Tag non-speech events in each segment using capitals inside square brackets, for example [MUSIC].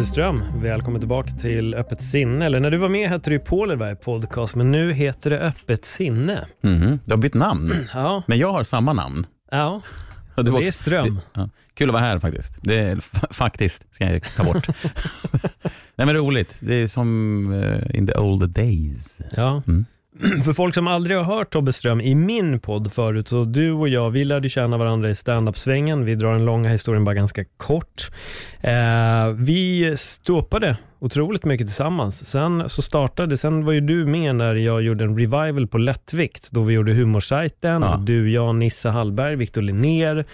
Tobbe Ström, välkommen tillbaka till Öppet sinne. Eller när du var med hette det ju Polerberg podcast, men nu heter det Öppet sinne. Mhm. Du har bytt namn, [CLEARS THROAT] Ja, men jag har samma namn. ja. Det var är Ström. Det, ja. Kul att vara här faktiskt. Det är, fa- [LAUGHS] faktiskt, ska jag ta bort. [LAUGHS] Nej men roligt. Det är som eh, in the old days. ja. Mm. [CLEARS THROAT] För folk som aldrig har hört Tobbe Ström i min podd förut, så du och jag, vi lärde känna varandra i standup-svängen. Vi drar den långa historien bara ganska kort. Eh, vi ståpade otroligt mycket tillsammans. Sen så startade, sen var ju du med när jag gjorde en revival på lättvikt, då vi gjorde humorsajten. Ja. Du, jag, Nisse Hallberg, Viktor Linnér.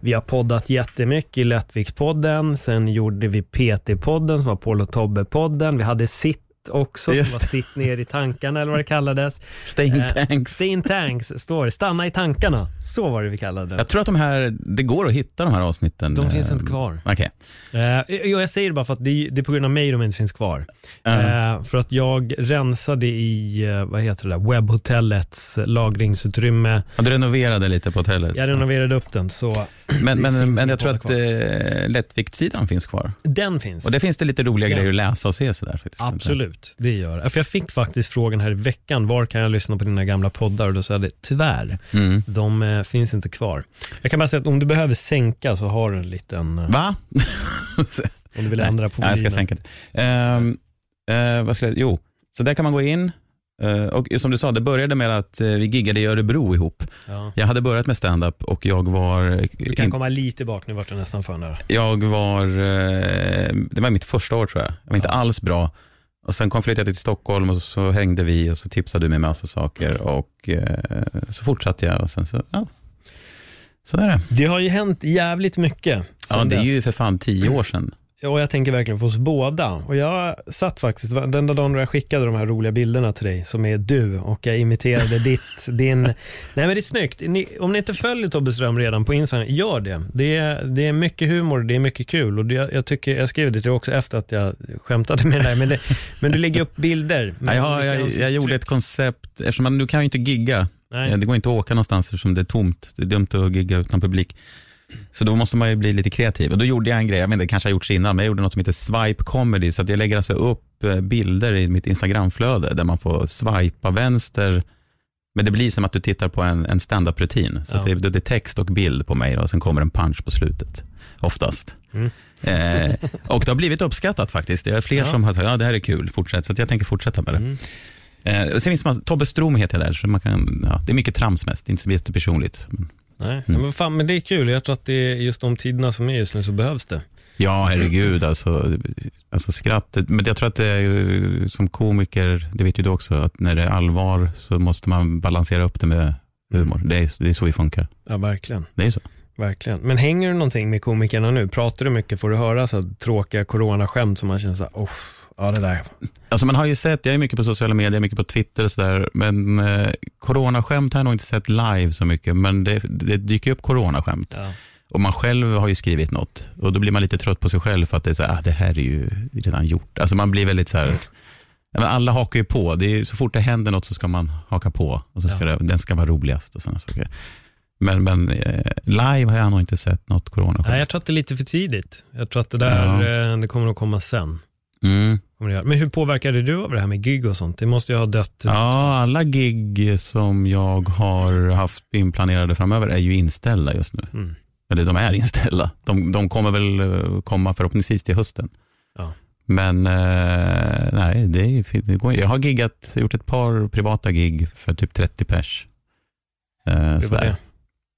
Vi har poddat jättemycket i Lättviktspodden. Sen gjorde vi PT-podden som var Paul och Tobbe-podden. Vi hade Sitt också, Just som var Sitt ner i tankarna eller vad det kallades. Staying Eh, tanks. Stay in tanks står. Stanna i tankarna. Så var det vi kallade det. Jag tror att de här, det går att hitta de här avsnitten. De finns Eh, inte kvar. Okej. Eh, jo, jag säger det bara för att det, är på grund av mig de inte finns kvar. Eh, för att jag rensade i, vad heter det där, webbhotellets lagringsutrymme. Ja, du renoverade lite på hotellet. Jag renoverade upp den, så Men, men, men jag tror att eh, lättviktssidan finns kvar. den finns. Och det finns det lite roliga Den grejer att läsa och se sådär. Faktiskt. Absolut, det gör det. För jag fick faktiskt frågan här i veckan, var kan jag lyssna på dina gamla poddar? Och då sa jag det, tyvärr, Mm. de eh, finns inte kvar. Jag kan bara säga att om du behöver sänka så har du en liten, eh, Va? [LAUGHS] om du vill Nej. ändra på Ja, jag ska sänka det. Ehm, eh, vad ska jag, jo, så där kan man gå in. Eh, och som du sa, det började med att eh, vi giggade i Örebro ihop. Ja. Jag hade börjat med stand-up och jag var, Du kan in, komma lite bak, nu vart jag nästan för nära. jag var, eh, det var mitt första år tror jag. Jag var inte Ja. alls bra. Och sen kom flyttade jag till Stockholm och så hängde vi och så tipsade du mig massa saker och eh, så fortsatte jag och sen så, ja. Så är det. Det har ju hänt jävligt mycket Ja, det är dess. ju för fan tio år sedan. Och jag tänker verkligen för oss båda. Och jag satt faktiskt, den där dagen då jag skickade de här roliga bilderna till dig, som är du, och jag imiterade [LAUGHS] ditt, din... Nej men det är snyggt. Ni, om ni inte följer Tobbe Ström redan på Instagram, gör det. Det är, det är mycket humor, det är mycket kul. Och det, jag, tycker, jag skrev det till dig också efter att jag skämtade med dig, men, det, men du lägger upp bilder. med Ja, jag, jag, jag gjorde ett koncept, eftersom man, nu kan ju inte gigga. Nej. Eh, Det går inte att åka någonstans eftersom det är tomt. Det är dumt att gigga utan publik. Så då måste man ju bli lite kreativ. Och då gjorde jag en grej, jag vet inte, kanske har gjorts innan, men jag gjorde något som heter swipe comedy. Så att jag lägger alltså upp eh, bilder i mitt Instagramflöde där man får swipa vänster. Men det blir som att du tittar på en, en stand-up-rutin. Så Ja. det, det är text och bild på mig och sen kommer en punch på slutet. Oftast. Mm. Eh, och det har blivit uppskattat faktiskt. Det är fler Ja. som har sagt, ja det här är kul, fortsätt. Så jag tänker fortsätta med det. Mm. Eh, sen finns man, Tobbe Strom heter jag där, så man kan, ja, det är mycket trams mest, det är inte så jättepersonligt. Nej, men, fan, men det är kul. Jag tror att det är just de tiderna som är just nu så behövs det. Ja, herregud alltså, alltså skrattet. Men jag tror att det är som komiker, det vet ju du också, att när det är allvar så måste man balansera upp det med humor. Det är, det är så vi funkar. Ja, verkligen. Det är så. Verkligen. Men hänger du någonting med komikerna nu? Pratar du mycket? Får du höra så tråkiga coronaskämt som man känner så här, oh, ja det där. Alltså man har ju sett, jag är mycket på sociala medier, mycket på Twitter och sådär, men eh, coronaskämt har jag nog inte sett live så mycket, men det, det dyker upp coronaskämt. Ja. Och man själv har ju skrivit något och då blir man lite trött på sig själv för att det är så här, ah, det här är ju redan gjort. Alltså man blir väldigt så här, ja, alla hakar ju på. Det är, så fort det händer något så ska man haka på och så ska Ja. det, den ska vara roligast och sådana saker. Men, men eh, live har jag nog inte sett något coronaskämt. Nej, jag tror att det är lite för tidigt. Jag tror att det där, eh, det kommer att komma sen. Mm. Men hur påverkade du av det här med gig och sånt? Det måste ju ha dött. Ja, alla gig som jag har haft inplanerade framöver är ju inställda just nu. Mm. Eller de är inställda. De, de kommer väl eh, komma förhoppningsvis till hösten. Ja. Men eh, nej, det, det går, jag har giggat, gjort ett par privata gig för typ 30 pers. Eh, Hur var det?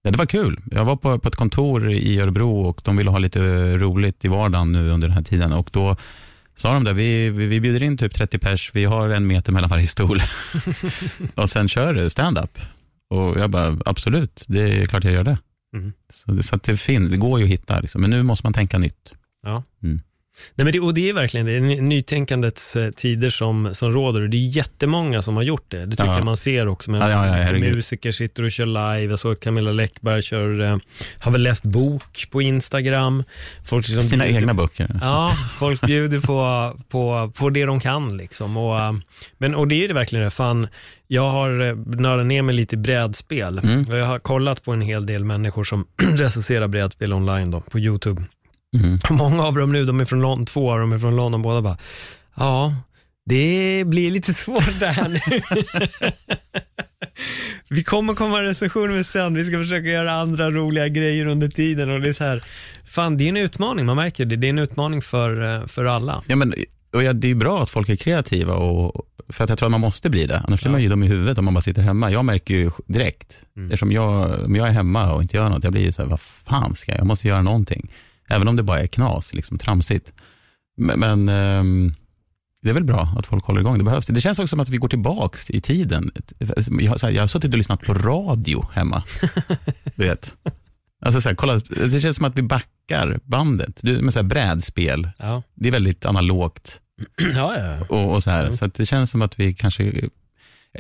Ja, det var kul. Jag var på, på ett kontor i Örebro och de ville ha lite roligt i vardagen nu under den här tiden och då sa de det, vi, vi, bjuder in typ 30 pers, vi har en meter mellan varje stol. [LAUGHS] och sen kör du stand-up. Och jag bara, absolut, det är klart jag gör det. Mm. Så, så det, finns, det går ju att hitta, liksom. men nu måste man tänka nytt. Ja. Mm. Nej, men det, och det är verkligen det, är ny- nytänkandets eh, tider som, som råder och det är jättemånga som har gjort det. Det tycker Ja. jag man ser också. Med Ja, ja, musiker sitter och kör live. Jag såg Camilla Läckberg kör, eh, har väl läst bok på Instagram. Folk liksom Sina bjuder- egna böcker. Ja, folk bjuder på, på, på det de kan. Liksom. Och, eh, men, och det är det verkligen det. Fan, jag har eh, nördat ner mig lite i brädspel. Mm. Jag har kollat på en hel del människor som [CLEARS THROAT] recenserar brädspel online då, på YouTube. Mm. [LAUGHS] Många av dem nu, de är från London, två av dem är från London, båda bara, ja, det blir lite [LAUGHS] svårt det här nu. [LAUGHS] vi kommer komma recensioner med sen, vi ska försöka göra andra roliga grejer under tiden och det är så här, fan det är en utmaning, man märker det, det är en utmaning för, eh, för alla. Ja, men, och ja, det är bra att folk är kreativa, och, för att jag tror att man måste bli det. Annars blir Ja. man ju dum i huvudet om man bara sitter hemma. Jag märker ju direkt, Mm. eftersom jag, om jag är hemma och inte gör något, jag blir ju så här, vad fan ska jag, jag måste göra någonting. Även om det bara är knas, liksom tramsigt. Men, men ehm, det är väl bra att folk håller igång, det behövs. Det känns också som att vi går tillbaks i tiden. Jag, har- så här, jag har suttit och lyssnat på radio hemma. [LAUGHS] du vet. Alltså så här, kolla, det känns som att vi backar bandet. Du, med så här brädspel, Ja, det är väldigt analogt [CLEARS THROAT] ja, ja. och, och så här. Mm. Så det känns som att vi kanske,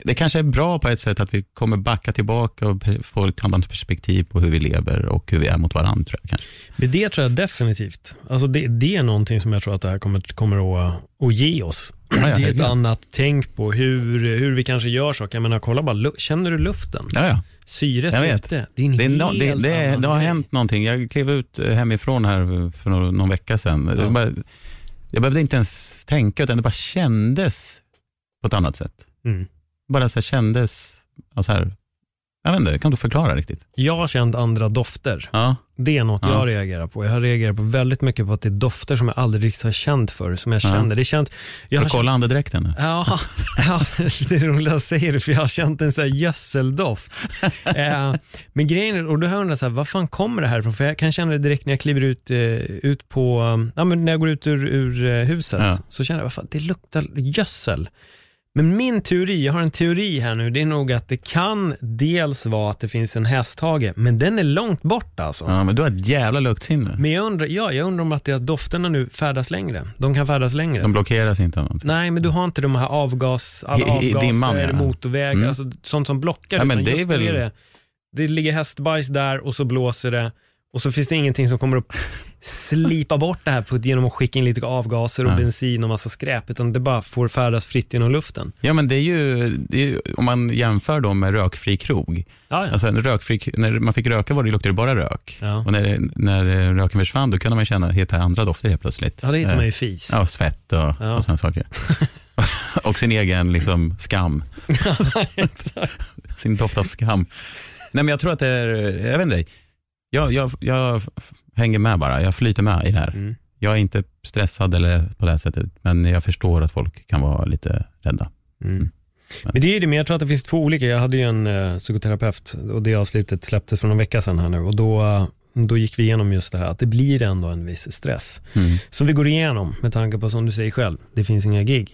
det kanske är bra på ett sätt att vi kommer backa tillbaka och få ett annat perspektiv på hur vi lever och hur vi är mot varandra. Jag, kanske. Men det tror jag definitivt. Alltså det, det är någonting som jag tror att det här kommer, kommer att, att ge oss. [CLEARS THROAT] Ja, ja, det är ett annat tänk på hur, hur vi kanske gör saker. Jag menar, kolla bara, känner du luften? Ja, ja. Syret Jag vet. ute. Det är Det, är no, det, det, är, det har hänt någonting. Jag klev ut eh, hemifrån här för någon, någon vecka sedan. Ja. bara, jag behövde inte ens tänka, utan det bara kändes på ett annat sätt. Mm. Bara så här kändes, så här, jag vet inte, kan inte förklara riktigt. Jag har känt andra dofter. Ja, Det är något Ja. jag reagerar på. Jag har reagerat på väldigt mycket på att det är dofter som jag aldrig riktigt har känt för, som jag Ja. kände. Det känt, jag har kolla andedräkten nu. Ja, [LAUGHS] ja, det är roligt att säga det för jag har känt en sån här gödseldoft. [LAUGHS] eh, men grejen är, och då har jag undrat så här, vad fan kommer det här ifrån? För jag kan känna det direkt när jag kliver ut, eh, ut på, ja men när jag går ut ur, ur eh, huset, så känner jag, vad fan, det luktar gödsel. Men min teori, jag har en teori här nu, det är nog att det kan dels vara att det finns en hästhage, men den är långt bort alltså. Ja, men du har ett jävla luktsinne. Men jag undrar, ja, jag undrar om att det är att dofterna nu färdas längre. De kan färdas längre. De blockeras inte av någonting. Nej, men du har inte de här avgas, alla I- i avgaser, dimman, ja. motorvägar, Mm. alltså sånt som blockar. Ja, men det är väl- det, det ligger hästbajs där och så blåser det och så finns det ingenting som kommer att slipa bort det här på, genom att skicka in lite avgaser och Ja. bensin och massa skräp, utan det bara får färdas fritt genom luften. Ja, men det är ju, det är ju om man jämför dem med rökfri krog. Ja, ja. Alltså rökfri, när man fick röka var det, luktade det bara rök. Och när, när eh, röken försvann, då kunde man känna helt andra dofter helt plötsligt. ja, det hittar man Eh, ju fis. Ja, svett och, Ja. och sådana saker. [LAUGHS] och sin egen liksom, skam. [LAUGHS] sin doft av skam. Nej, men jag tror att det är, jag vet inte, jag, jag, jag hänger med bara, jag flyter med i det här. Mm. Jag är inte stressad eller på det här sättet, men jag förstår att folk kan vara lite rädda. Mm. Men det är det, men jag tror att det finns två olika. Jag hade ju en eh, psykoterapeut och det avslutet släpptes för någon vecka sedan här nu och då, då gick vi igenom just det här att det blir ändå en viss stress. Mm. Som vi går igenom med tanke på som du säger själv, det finns inga gig.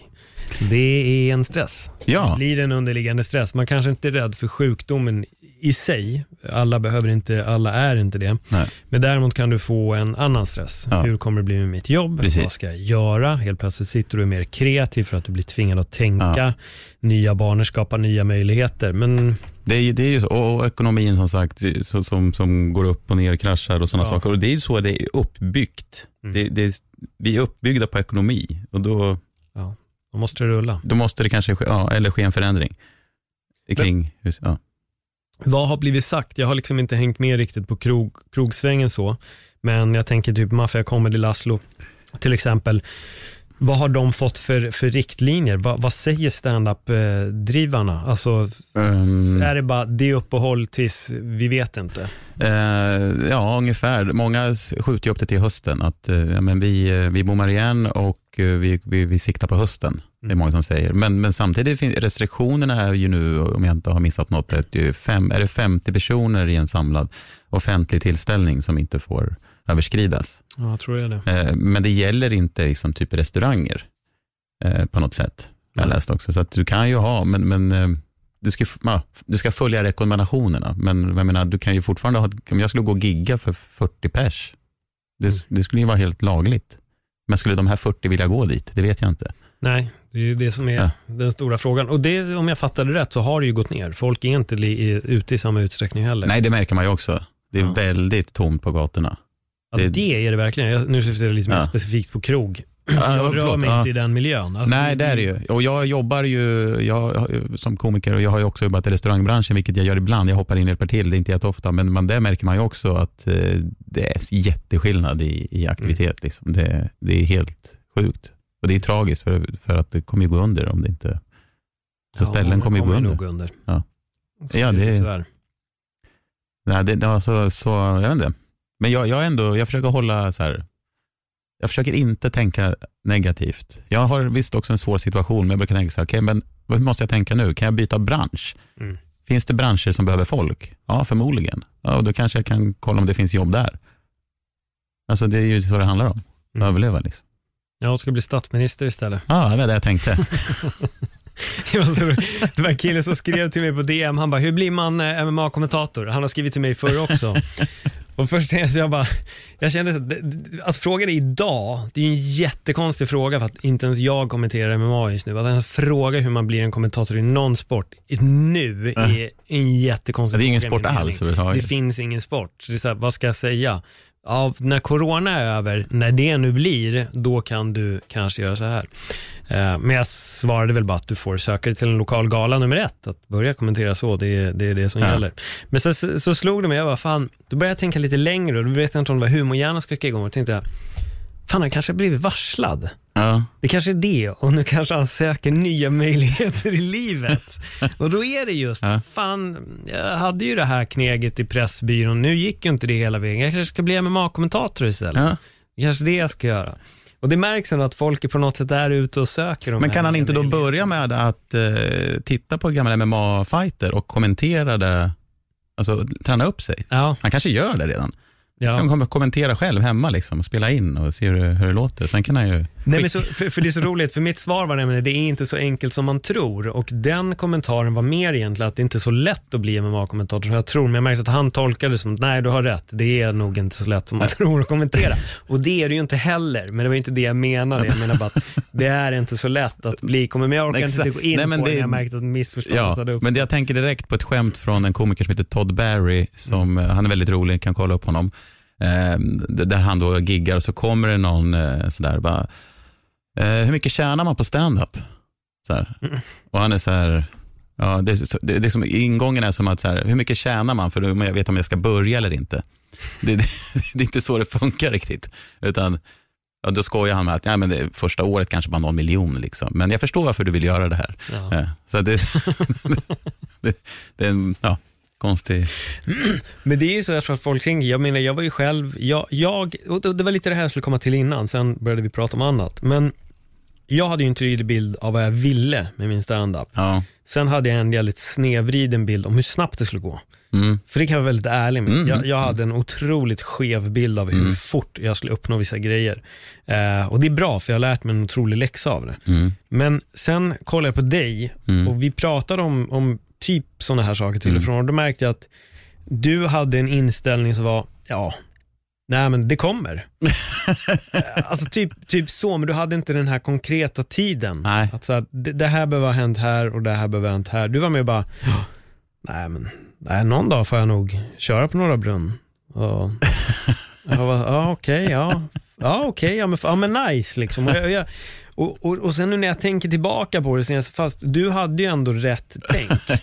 Det är en stress. Ja. Det blir en underliggande stress. Man kanske inte är rädd för sjukdomen i sig. Alla behöver inte, alla är inte det. Nej. Men däremot kan du få en annan stress. Ja. Hur kommer det bli med mitt jobb? Precis. Vad ska jag göra? Helt plötsligt sitter du mer kreativ för att du blir tvingad att tänka. Nya banor skapar nya möjligheter. Men Det är, det är ju så, och ekonomin som sagt, som, som går upp och ner, kraschar och sådana Ja. saker. Och det är ju så det är uppbyggt. Mm. Det, det, är- vi är uppbyggda på ekonomi och då, ja, då måste det rulla. då måste det kanske ske, ja, eller ske en förändring. Kring, hus, ja. Vad har blivit sagt? Jag har liksom inte hängt med riktigt på krog, krogsvängen så. Men jag tänker typ Mafia Comedy Laszlo till exempel. Vad har de fått för, för riktlinjer? Vad, vad säger standup-drivarna? Alltså, Ehm, är det bara det uppehåll tills vi vet inte? eh, ja, ungefär. Många skjuter ju upp det till hösten. Att, ja, men vi, eh, vi bommar igen och vi, vi, vi siktar på hösten. Det är Mm. många som säger. Men, men samtidigt, finns, restriktionerna är ju nu, om jag inte har missat något, är, fem, är det 50 personer i en samlad offentlig tillställning som inte får överskridas. Ja, jag tror det. Eh, men det gäller inte liksom, typ restauranger eh, på något sätt. Jag har läst också. Så att du kan ju ha, men, men eh, du, ska, ja, du ska följa rekommendationerna. Men jag menar, du kan ju fortfarande ha, om jag skulle gå och gigga för 40 pers, det, Mm. det skulle ju vara helt lagligt. Men skulle de här 40 vilja gå dit? Det vet jag inte. Nej, det är ju det som är Ja. den stora frågan. Och det, om jag fattade rätt så har det ju gått ner. Folk är inte li, ute i samma utsträckning heller. Nej, det märker man ju också. Det är Ja. väldigt tomt på gatorna. Ja, det- det, är det verkligen. Jag, nu syftar jag lite mer Ja. specifikt på krog. Ja, jag rör mig ja. inte i den miljön. Alltså, Nej, det är det ju. Och jag jobbar ju jag, som komiker och jag har ju också jobbat i restaurangbranschen, vilket jag gör ibland. Jag hoppar in och hjälper till, det är inte jätteofta, men man, där märker man ju också att eh, det är jätteskillnad i, i aktivitet. Liksom. Det, det är helt sjukt. Och det är tragiskt, för, för att det kommer ju gå under om det inte... Så ställen många kommer ju gå under. under. Ja. Så Ja, är det är-. Nej, det, det var så, så, jag vet inte. Men jag, jag ändå, jag försöker hålla så här, jag försöker inte tänka negativt. Jag har visst också en svår situation, men jag brukar tänka så här, okej, men hur måste jag tänka nu? Kan jag byta bransch? Mm. Finns det branscher som behöver folk? Ja, förmodligen. Ja, och då kanske jag kan kolla om det finns jobb där. Alltså det är ju så det handlar om, Mm. överleva liksom. Jag ska bli statsminister istället. Ja, det var det jag tänkte. [LAUGHS] [LAUGHS] Det var, så, det var en kille som skrev till mig på DM, han bara, hur blir man eh, MMA-kommentator? Han har skrivit till mig förr också. Och först tänkte jag, bara, jag kände så att, att fråga det idag, det är en jättekonstig fråga för att inte ens jag kommenterar MMA just nu. Att ens fråga hur man blir en kommentator i någon sport nu är en jättekonstig Det är ingen fråga sport alls mening. Det överhuvudtaget. finns ingen sport. Så det är så här, vad ska jag säga? Ja, när corona är över, när det nu blir, då kan du kanske göra så här. Eh, Men jag svarade väl bara att du får söka dig till en lokal gala nummer ett. Att börja kommentera så, det är det, är det som Ja. gäller. Men sen så, slog det mig, jag bara, fan, då började jag tänka lite längre och då vet jag inte om det var humorhjärnan ska kicka igång. Och då tänkte jag, fan han kanske har blivit varslad. Ja. Det kanske är det och nu kanske han söker nya [LAUGHS] möjligheter i livet. [LAUGHS] Och då är det just, Ja. fan, jag hade ju det här kneget i Pressbyrån, nu gick ju inte det hela vägen. Jag kanske ska bli MMA-kommentator istället. Ja. Kanske det jag ska göra. Och det märks ändå att folk är på något sätt är ute och söker Men kan han inte då börja med att eh, titta på gamla MMA-fighter och kommentera det, alltså träna upp sig? Ja, Han kanske gör det redan. Han ja. kommer kommentera själv hemma, liksom, och spela in och se hur, hur det låter. Sen kan han ju... Nej, men så, för, för det är så roligt, för mitt svar var nämligen det är inte så enkelt som man tror. Och den kommentaren var mer egentligen att det inte är så lätt att bli MMA-kommentator som jag tror, men jag märkte att han tolkade det som nej du har rätt, det är nog inte så lätt som man tror att kommentera. Och det är det ju inte heller, men det var inte det jag menade. Jag menar bara att det är inte så lätt att bli kommentator, men jag orkar inte gå in Nej, men på det, det- jag märkte att missförståndet Ja, hade uppstått. men jag tänker direkt på ett skämt från en komiker som heter Todd Barry, som, eh, han är väldigt rolig, kan kolla upp honom. Eh, där han då giggar och så kommer det någon eh, sådär bara, hur mycket tjänar man på stand-up? Mm. Och han är så här, ja, det, det, det som, ingången är som att, så här, hur mycket tjänar man för då jag vet om jag ska börja eller inte. Det, det, [LAUGHS] det är inte så det funkar riktigt. Utan ja, då skojar han med att ja, men det, första året kanske bara någon miljon. Liksom. Men jag förstår varför du vill göra det här. Ja. Eh, Så det, [LAUGHS] det, det är en ja, konstig... Men det är ju så jag tror att folk tänker, jag menar jag var ju själv, jag, jag och det det var lite det här jag skulle komma till innan, sen började vi prata om annat. Men jag hade ju en tydlig bild av vad jag ville med min standup. Ja, Sen hade jag en väldigt snevriden bild om hur snabbt det skulle gå. mm, För det kan jag vara väldigt ärlig med. Mm, Jag, jag hade en otroligt skev bild av hur Mm. fort jag skulle uppnå vissa grejer. Eh, och det är bra, för jag har lärt mig en otrolig läxa av det. mm, Men sen kollade jag på dig mm. och vi pratade om, om typ sådana här saker till och Mm. från och då märkte jag att du hade en inställning som var, ja, nej men det kommer. Eh, alltså typ, typ så, men du hade inte den här konkreta tiden. Nej. Att så här, det, det här behöver ha hänt här och det här behöver ha hänt här. Du var med och bara, nej men, nej, någon dag får jag nog köra på Norra Brunn. Och, jag bara, ja okej, ja, ja okej, ja, men, ja men nice liksom. Och, jag, jag, och, och, och sen nu när jag tänker tillbaka på det, fast du hade ju ändå rätt tänk.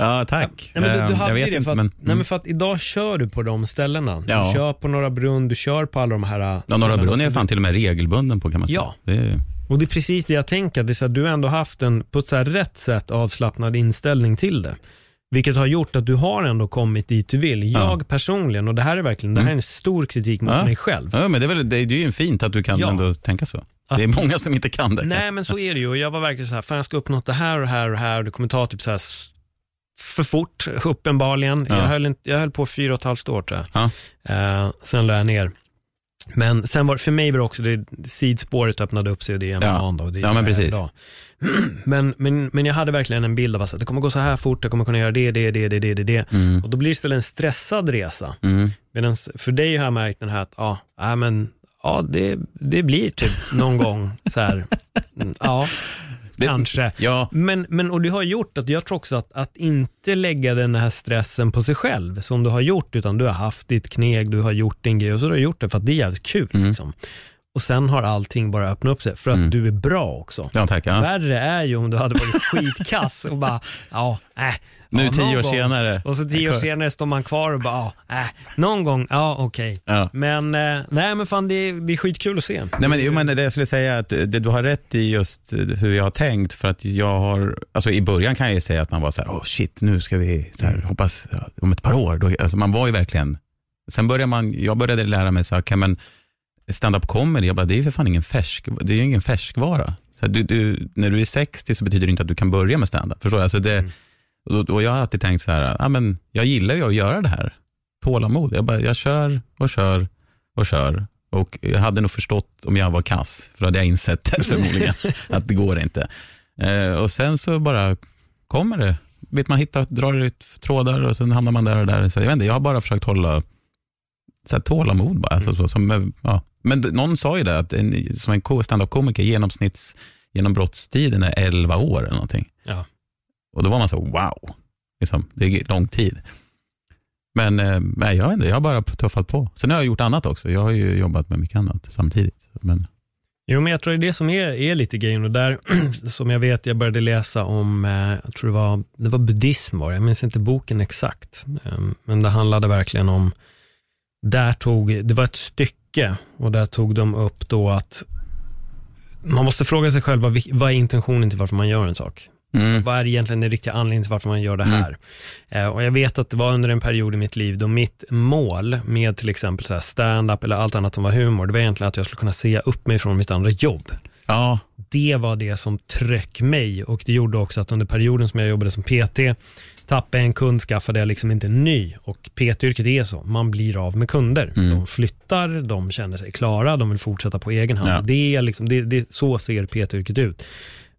Ja, tack. Nej, men du, du hade jag vet det inte, för att, men... nej, men för att idag kör du på de ställena. Ja. Du kör på Norra Brunn, du kör på alla de här Ja, Norra. Brunn är jag fan till och med regelbunden på kan man säga. Ja. Det är, Och det är precis det jag tänker, det är så att du har ändå haft en på ett så här rätt sätt avslappnad inställning till det. Vilket har gjort att du har ändå kommit dit du vill. Jag personligen, och det här är verkligen, det här är en stor kritik mot Ja. mig själv. ja, men det är, väl, det är ju fint att du kan Ja. ändå tänka så. Det är många som inte kan det. Nej men så är det ju och jag var verkligen så här, fan jag ska uppnå det här och det här och det här och det kommer ta typ så här s- för fort, uppenbarligen. Ja. Jag, höll inte, jag höll på fyra och ett halvt år tror jag. Ja. Eh, sen la jag ner. Men sen var för mig var det också det sidspåret öppnade upp sig och det är en Ja. dag. Och det Ja, men precis. idag. [CLEARS THROAT] Men, men, men jag hade verkligen en bild av att det kommer gå så här fort, jag kommer kunna göra det, det, det, det, det, det. Mm. Och då blir det istället en stressad resa. Mm. Medan för dig har jag märkt den här att, ja, ja men, ja det, det blir typ någon gång så här, [LAUGHS] ja, Det- kanske. Ja, Men, men, och det har gjort att jag tror också att, att inte lägga den här stressen på sig själv, som du har gjort, utan du har haft ditt kneg, du har gjort din grej och så har du gjort det för att det är jävligt kul. Mm. Liksom. Och sen har allting bara öppnat upp sig, för att Mm. du är bra också. ja tack. Ja. Värre är ju om du hade varit skitkass och bara, [LAUGHS] ja, äh, Nu ja, tio år gång. senare. Och så tio år senare står man kvar och bara, äh, någon gång, ja okej. Ja. Men, eh, nej men fan det är, det är skitkul att se. Nej, men, jo, men det jag skulle säga är att det, du har rätt i just hur jag har tänkt. För att jag har, alltså i början kan jag ju säga att man var så här, oh shit, nu ska vi, så här, Mm. hoppas om ett par år. Då, alltså man var ju verkligen, sen började man, jag började lära mig så här, okay, men stand-up comedy, jag bara, det är för fan ingen färsk, det är ingen färskvara. Så du, du, när du är 60 så betyder det inte att du kan börja med stand-up. Förstår du? Alltså det, Mm. och, och jag har alltid tänkt så här, ja, men jag gillar ju att göra det här. Tålamod. Jag, bara, jag kör och kör och kör. Och jag hade nog förstått om jag var kass, för då hade jag insett det förmodligen, [LAUGHS] att det går inte. Eh, och sen så bara kommer det. Vet man hittar, drar ut trådar och sen hamnar man där och där. Så jag, vet inte, jag har bara försökt hålla så här, tålamod bara. Alltså, så, som, eh, ja. Men någon sa ju det, att en, som en ko- stand-up-komiker, genomsnitts genombrottstiden är 11 år eller någonting. Ja. Och då var man så, wow, liksom, det är lång tid. Men eh, nej, jag vet inte, jag har bara tuffat på. Sen har jag gjort annat också. Jag har ju jobbat med mycket annat samtidigt. Men, Jo, men jag tror det är det som är, är lite grejen och där, [CLEARS THROAT] som jag vet, jag började läsa om, eh, jag tror det var, det var buddhism var det, jag minns inte boken exakt, eh, men det handlade verkligen om, där tog, det var ett stycke och där tog de upp då att man måste fråga sig själv, vad, är intentionen till varför man gör en sak? mm, Vad är egentligen den riktiga anledningen till varför man gör det här? Eh, och jag vet att det var under en period i mitt liv då mitt mål med till exempel stand-up eller allt annat som var humor, det var egentligen att jag skulle kunna se upp mig från mitt andra jobb. ja, Det var det som tryck mig och det gjorde också att under perioden som jag jobbade som PT, tappade jag en kund, skaffade jag liksom inte en ny. Och PT-yrket är så, man blir av med kunder. Mm. De flyttar, de känner sig klara, de vill fortsätta på egen hand. Ja. Det är liksom, det, det, så ser PT-yrket ut.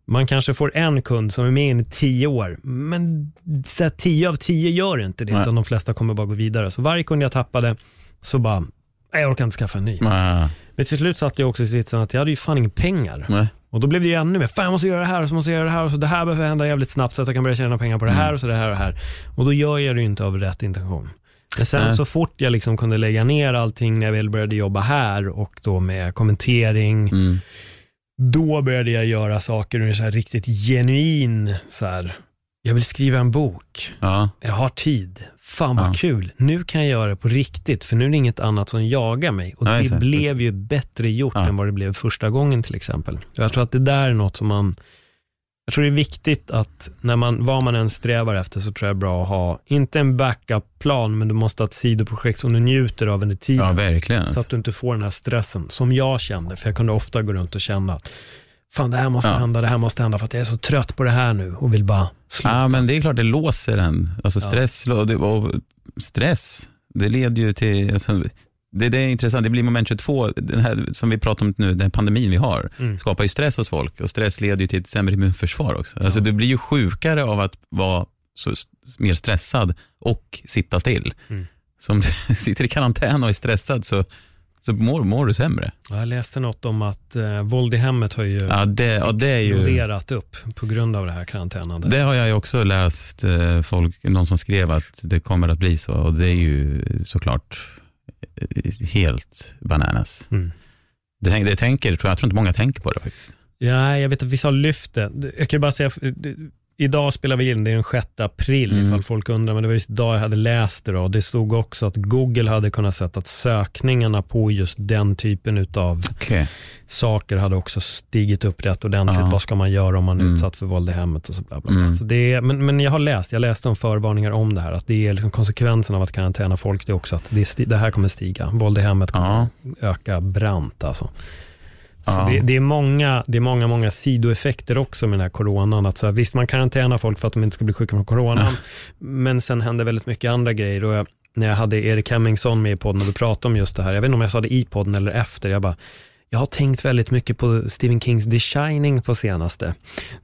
Man kanske får en kund som är med i tio år, men så här, tio av tio gör inte det, Nej. utan de flesta kommer bara gå vidare. Så varje kund jag tappade, så bara, "Nej, jag orkar inte skaffa en ny. nej, Men till slut satt jag också i sitsen att jag hade ju fan inga pengar. nej. Och då blev det ju ännu mer, fan jag måste göra det här och så måste jag göra det här och så det här behöver hända jävligt snabbt så att jag kan börja tjäna pengar på det här Mm. och så det här och det här. Och då gör jag det ju inte av rätt intention. Men sen Nej. så fort jag liksom kunde lägga ner allting när jag väl började jobba här och då med kommentering, Mm. då började jag göra saker ur en så här riktigt genuin, så här, jag vill skriva en bok, Ja, jag har tid, fan vad Ja. kul, nu kan jag göra det på riktigt, för nu är det inget annat som jagar mig. Och Ja, det blev ju bättre gjort Ja. än vad det blev första gången till exempel. Och Jag tror att det där är något som man, jag tror det är viktigt att när man, vad man än strävar efter så tror jag det är bra att ha, inte en backup-plan, men du måste ha ett sidoprojekt som du njuter av under tiden. ja verkligen. Så att du inte får den här stressen, som jag kände, för jag kunde ofta gå runt och känna att fan det här måste Ja. hända, det här måste hända, för att jag är så trött på det här nu och vill bara sluta. Ja, men det är klart det låser en. Alltså Ja. stress, och det- och stress, det leder ju till, alltså, det, det är intressant, det blir moment 22, den här som vi pratar om nu, den pandemin vi har, Mm. skapar ju stress hos folk och stress leder ju till ett sämre immunförsvar också. Alltså Ja. du blir ju sjukare av att vara så, mer stressad och sitta still. Mm. Så om [LAUGHS] du sitter i karantän och är stressad så, så mår, mår du sämre. Ja, Jag läste något om att eh, våld i hemmet har ju Ja, det, ja, det är ju... exploderat upp på grund av det här karantänandet. Det har jag också läst, eh, folk, någon som skrev att det kommer att bli så och det är ju såklart eh, helt bananas. Mm. Det, det tänker, jag, tror inte många tänker på det faktiskt. Ja, jag vet att vissa har lyft det. Jag kan bara säga, för- idag spelar vi in, det är den 6 april Mm. ifall folk undrar, men det var just idag jag hade läst det då. Det stod också att Google hade kunnat sett att sökningarna på just den typen av Okay. saker hade också stigit upp rätt ordentligt. Ja. Vad ska man göra om man är Mm. utsatt för våld i hemmet och så bla bla. bla. Mm. Så det är, men, men jag har läst, jag läste om förvarningar om det här, att det är liksom konsekvensen av att karantäna folk, det är också att det, det här kommer stiga. Våld i hemmet kommer Ja. öka brant alltså. Ja. det, det, är många, det är många, många sidoeffekter också med den här coronan. Att så här, visst, man karantänar folk för att de inte ska bli sjuka från coronan, men sen händer väldigt mycket andra grejer. Och jag, när jag hade Erik Hemmingsson med i podden och vi pratade om just det här. Jag vet inte om jag sa det i podden eller efter. Jag bara, jag har tänkt väldigt mycket på Stephen Kings The Shining på senaste.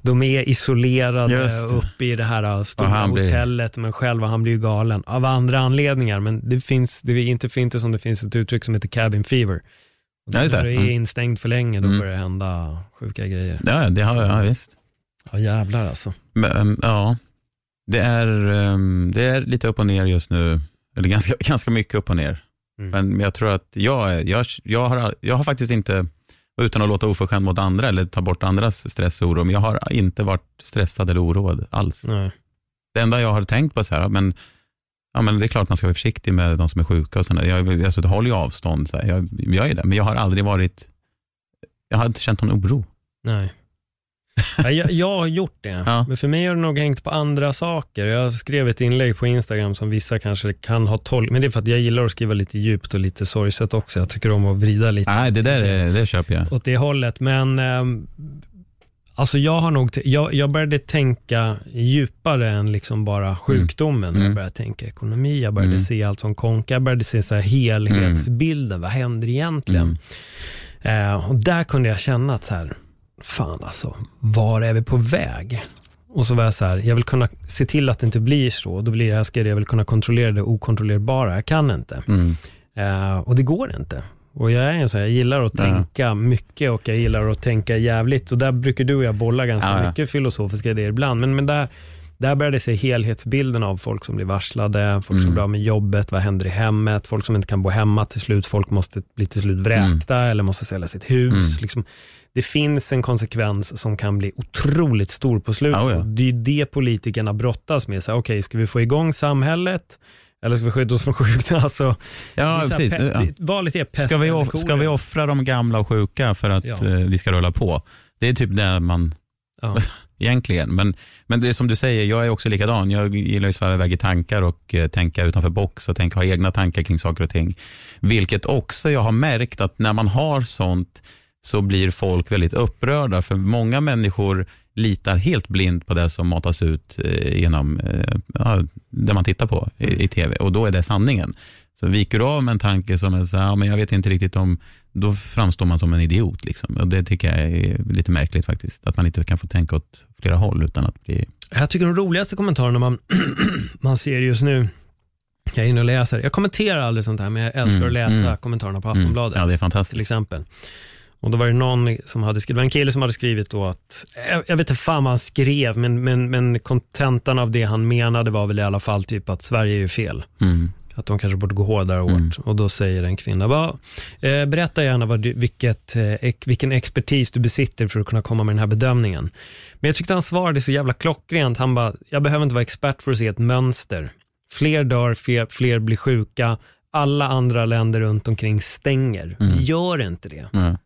De är isolerade uppe i det här stora hotellet, men själva han blir ju galen. Av andra anledningar, men det finns, det är inte för inte som det finns ett uttryck som heter cabin fever. Och när du är mm. instängd för länge, då mm. börjar det hända sjuka grejer. Ja, det har jag, visst. Ja, jävlar alltså. Men, ja, det är, um, det är lite upp och ner just nu. Eller ganska, [LAUGHS] ganska mycket upp och ner. Mm. Men jag tror att jag, jag, jag, har, jag har faktiskt inte, utan att låta oförskämd mot andra eller ta bort andras stress och oro, men jag har inte varit stressad eller oroad alls. Nej. Det enda jag har tänkt på så här, men, ja, men det är klart man ska vara försiktig med de som är sjuka. Och sådär. Jag, alltså, jag håller ju avstånd, så. Jag, jag är det, men jag har aldrig varit, jag har inte känt någon oro. Nej jag, jag har gjort det, [LAUGHS] ja. men för mig har det nog hängt på andra saker. Jag skrev ett inlägg på Instagram som vissa kanske kan ha tolkat, men det är för att jag gillar att skriva lite djupt och lite sorgset också. Jag tycker om att vrida lite. Nej, det där är, det köper jag. Åt det hållet, men ähm, Alltså jag har nog, jag, jag började tänka djupare än liksom bara sjukdomen. Mm. Jag började tänka ekonomi, jag började mm. se allt som konka, jag började se så här helhetsbilden. Mm. Vad händer egentligen? Mm. Eh, och där kunde jag känna att så här, fan alltså, var är vi på väg? Och så var jag så här, jag vill kunna se till att det inte blir så. Då blir det här, jag vill kunna kontrollera det okontrollerbara. Jag kan inte. Mm. Uh, och det går inte. Och jag är en sån, jag gillar att ja. tänka mycket och jag gillar att tänka jävligt. Och där brukar du och jag bolla ganska ja, mycket filosofiska idéer ibland. Men, men där, där började jag se helhetsbilden av folk som blir varslade, folk mm. som blir av med jobbet, vad händer i hemmet, folk som inte kan bo hemma till slut, folk måste bli till slut vräkta mm. eller måste sälja sitt hus. Mm. Liksom, det finns en konsekvens som kan bli otroligt stor på slutet. Oh ja. Det är det politikerna brottas med. Okej, okay, ska vi få igång samhället? Eller ska vi skydda oss från sjukdom? [LAUGHS] Alltså, ja, precis. Ja. Valet är pest ska vi, off ska vi offra de gamla och sjuka för att ja. eh, vi ska rulla på? Det är typ det man... Ja. [LAUGHS] Egentligen, men, men det är som du säger, jag är också likadan. Jag gillar ju att sväva iväg i tankar och eh, tänka utanför box och tänka, ha egna tankar kring saker och ting. Vilket också jag har märkt att när man har sånt så blir folk väldigt upprörda. För många människor litar helt blint på det som matas ut eh, genom eh, ja, det man tittar på i, i, tv och då är det sanningen. Så viker du av med en tanke som är så här, ja, men jag vet inte riktigt om, då framstår man som en idiot. Liksom. Och Det tycker jag är lite märkligt faktiskt, att man inte kan få tänka åt flera håll utan att bli... Jag tycker de roligaste kommentarerna man, [CLEARS THROAT] man ser just nu, jag är inne och läser, jag kommenterar aldrig sånt här, men jag älskar mm, att läsa mm, kommentarerna på Aftonbladet. Mm, ja, det är fantastiskt. Till exempel. Och då var det någon som hade skrivit, en kille som hade skrivit då att, jag, jag vet inte fan vad han skrev, men, men, men kontentan av det han menade var väl i alla fall typ att Sverige är ju fel. Mm. Att de kanske borde gå hårdare åt. Mm. Och då säger en kvinna, bara, eh, berätta gärna vad du, vilket, eh, vilken expertis du besitter för att kunna komma med den här bedömningen. Men jag tyckte han svarade så jävla klockrent. Han bara, jag behöver inte vara expert för att se ett mönster. Fler dör, fler, fler blir sjuka, alla andra länder runt omkring stänger. Mm. Gör inte det. Mm.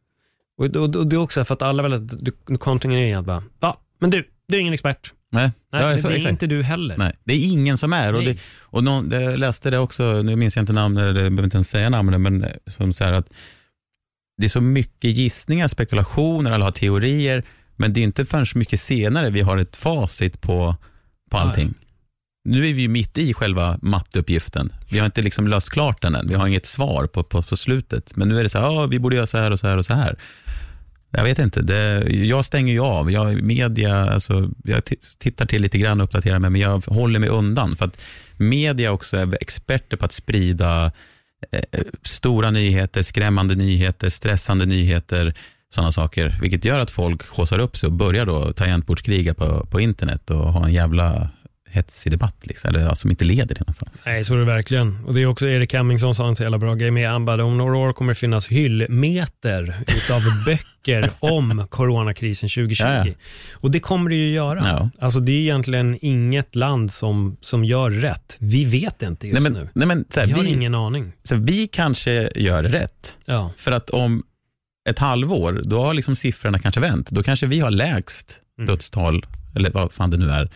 Och, och, och det är också för att alla vill att du, kontringen är att bara, va, men du, du är ingen expert. Nej, Nej ja, så, det är exakt. inte du heller. Nej, det är ingen som är. Och, det, och någon, jag läste det också, nu minns jag inte namnet, jag behöver inte ens säga namnet, men som säger att det är så mycket gissningar, spekulationer, alla har teorier, men det är inte förrän mycket senare vi har ett facit på, på allting. Ja. Nu är vi mitt i själva matteuppgiften. Vi har inte liksom löst klart den än. Vi har inget svar på, på, på slutet. Men nu är det så här, ja, vi borde göra så här och så här och så här. Jag vet inte, det, jag stänger ju av. Jag, media, alltså, jag tittar till lite grann och uppdaterar mig, men jag håller mig undan. För att media också är experter på att sprida eh, stora nyheter, skrämmande nyheter, stressande nyheter, sådana saker. Vilket gör att folk haussar upp sig och börjar då tangentbordskriga på, på internet och ha en jävla hetsig debatt, liksom, eller som inte leder till någonstans. Nej, så är det verkligen. Och det är också Erik Hemmingsson sa en så jävla bra grej med. Han bara, om några år kommer det finnas hyllmeter utav [LAUGHS] böcker om coronakrisen 2020. Ja, ja. Och det kommer det ju göra. Ja. Alltså det är egentligen inget land som, som gör rätt. Vi vet inte just nej, men, nu. Nej, men, här, vi har ingen aning. Så vi kanske gör rätt. Ja. För att om ett halvår, då har liksom siffrorna kanske vänt. Då kanske vi har lägst mm. dödstal, eller vad fan det nu är,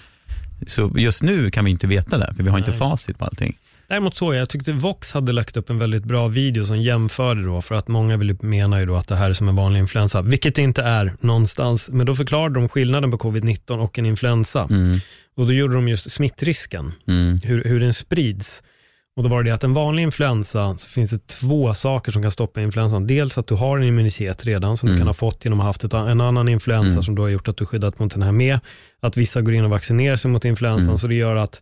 så just nu kan vi inte veta det, för vi har Nej. inte facit på allting. Däremot så jag, jag tyckte Vox hade lagt upp en väldigt bra video som jämförde då, för att många menar ju då att det här är som en vanlig influensa, vilket det inte är någonstans. Men då förklarade de skillnaden på covid-19 och en influensa. Mm. Och då gjorde de just smittrisken, mm. hur, hur den sprids. Och då var det att en vanlig influensa, så finns det två saker som kan stoppa influensan. Dels att du har en immunitet redan, som Mm. du kan ha fått genom att ha haft ett, en annan influensa, Mm. som då har gjort att du skyddat mot den här med. Att vissa går in och vaccinerar sig mot influensan, Mm. så det gör att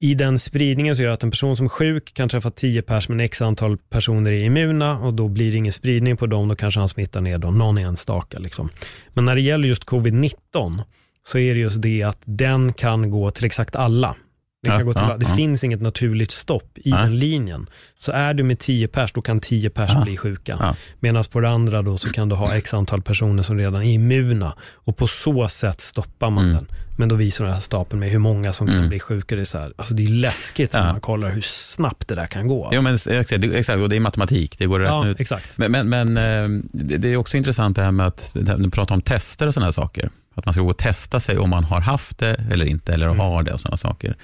i den spridningen så gör det att en person som är sjuk kan träffa 10 pers, men x antal personer är immuna och då blir det ingen spridning på dem, då kanske han smittar ner då, någon enstaka. Liksom. Men när det gäller just covid-19 så är det just det att den kan gå till exakt alla. Den kan Ja, gå till, ja, det ja. finns inget naturligt stopp i den linjen. Så är du med 10 pers, då kan 10 pers bli sjuka. Ja. Medan på det andra då så kan du ha x antal personer som redan är immuna och på så sätt stoppar man Mm. den. Men då visar den här stapeln med hur många som kan Mm. bli sjuka. Det är, så här, alltså det är läskigt när man kollar hur snabbt det där kan gå. Jo, men exakt, och det är matematik, det går att räkna ut. exakt. Men, men, men eh, det är också intressant det här med att du pratar om tester och sådana saker. Att man ska gå och testa sig om man har haft det eller inte, eller Mm. har det och sådana saker.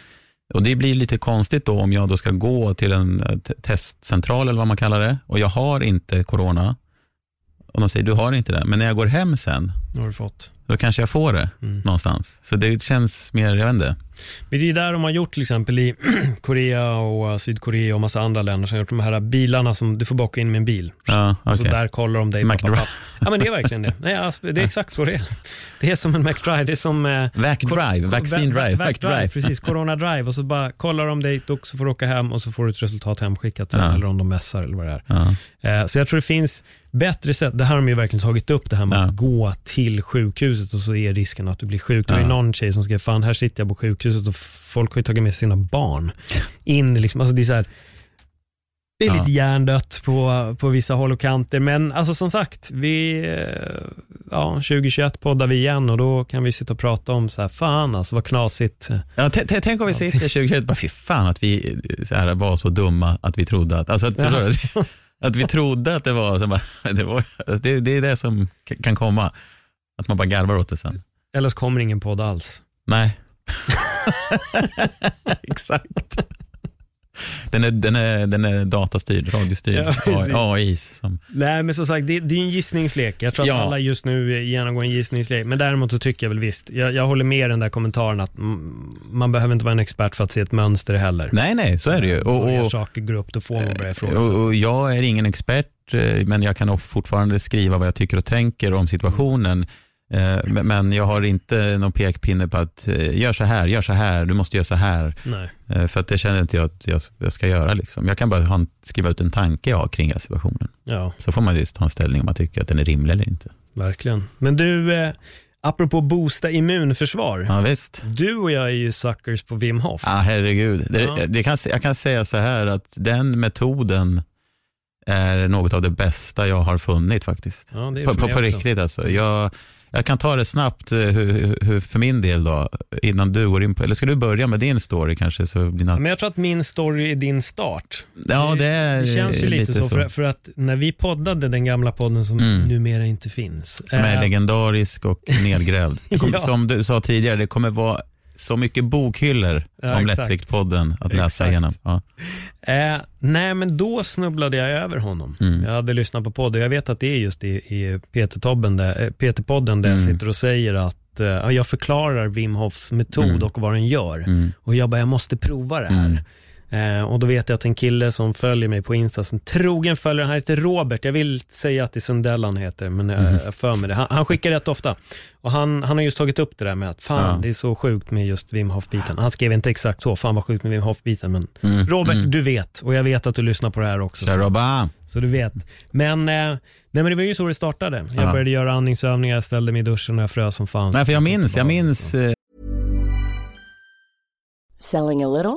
Och Det blir lite konstigt då om jag då ska gå till en eh, testcentral eller vad man kallar det och jag har inte corona. Och de säger du har inte det, men när jag går hem sen, Nu har du fått. då kanske jag får det Mm. någonstans. Så det känns mer, jag vet inte. Men det är där de har gjort till exempel i [CLEARS THROAT] Korea och eh, Sydkorea och massa andra länder som har gjort de här bilarna som du får baka in med en bil. Ja, Och så där kollar de dig. McDrive. [LAUGHS] Ja men det är verkligen det. Nej, alltså, det är exakt så det är. Det är som en McDrive, det är som eh, vaccine drive, vac drive. [LAUGHS] Precis, Corona Drive och så bara kollar de dig och så får du åka hem och så får du ett resultat hemskickat sen, Ja. eller om de mässar eller vad det är. Ja. Eh, Så jag tror det finns bättre sätt. Det här har de ju verkligen tagit upp, det här med Ja. att gå till sjukhuset och så är risken att du blir sjuk. Det var ju någon tjej som skrev, fan här sitter jag på sjukhuset och folk har ju tagit med sina barn in. Liksom. Alltså det är så här, det är Ja. lite hjärndött på, på vissa håll och kanter, men alltså som sagt, vi, eh, ja, 2021 poddar vi igen och då kan vi sitta och prata om så här, fan alltså vad knasigt. Ja, tänk om vi sitter 2021 bara, fy fan att vi eh, så här, var så dumma att vi trodde att, alltså att, Ja. Att vi trodde att det var, så bara, [LAUGHS] det, var det, det är det som kan komma. Att man bara garvar åt det sen. Eller så kommer ingen podd alls. Nej. [LAUGHS] [LAUGHS] Exakt. Den är, den, är, den är datastyrd, radiostyrd, Ja. AI. Som, Nej men som sagt, det, det är en gissningslek. Jag tror Ja. att alla just nu genomgår en gissningslek. Men däremot så tycker jag väl visst, jag, jag håller med i den där kommentaren att man behöver inte vara en expert för att se ett mönster heller. nej, nej, så är det ju. Och, När och, saker går upp, då får man börja ifrågasätta. och, och jag är ingen expert, eh, men jag kan fortfarande skriva vad jag tycker och tänker om situationen. Eh, men- jag har inte någon pekpinne på att eh, gör så här, gör så här, du måste göra så här. Nej. Eh, För att det känner inte jag att jag ska göra. Liksom. Jag kan bara skriva ut en tanke jag har kring hela situationen. Ja, Så får man just ta en ställning om man tycker att den är rimlig eller inte. verkligen. Men du, eh, apropå boosta immunförsvar. Ja, visst. Du och jag är ju suckers på Wim Hof. Ja, herregud. Det, Ja. det kan, jag kan säga så här att den metoden är något av det bästa jag har funnit faktiskt. Ja, På, på, på riktigt alltså. Jag, jag kan ta det snabbt eh, hur, hur- för min del då, innan du går in på, eller ska du börja med din story kanske? Så något, Men jag tror att min story är din start. ja, det, är Det känns ju lite, så, För, för att när vi poddade den gamla podden som Mm. numera inte finns. Som är eh, legendarisk och nedgrävd. [LAUGHS] Kommer, Ja. Som du sa tidigare, det kommer vara så mycket bokhyllor Ja, om. Lättvikt-podden att läsa Exakt. igenom. Ja. Eh, nej, men då snubblade jag över honom. Mm. Jag hade lyssnat på podd och jag vet att det är just i, i där, eh, PT-podden där jag Mm. sitter och säger att eh, ja, jag förklarar Wim Hofs metod Mm. och vad den gör. Mm. Och jag bara, jag måste prova det här. Mm. Eh, och då vet jag att en kille som följer mig på Insta, som trogen följare, han heter Robert, jag vill säga att det är Sundell han heter, men jag Mhm. jag för mig det. Han, han skickar rätt ofta. Och han, han har just tagit upp det där med att fan, Ja. det är så sjukt med just Wim Hof-biten. Han skrev inte exakt så, fan vad sjukt med Wim Hof-biten, men Mm. Robert, Mm. du vet, och jag vet att du lyssnar på det här också. Så, Robba. så du vet. Men, eh, nej, men det var ju så det startade. Jag Ja. började göra andningsövningar, jag ställde mig i duschen och jag frös som fan. Nej, för jag minns, jag minns eh, Selling a little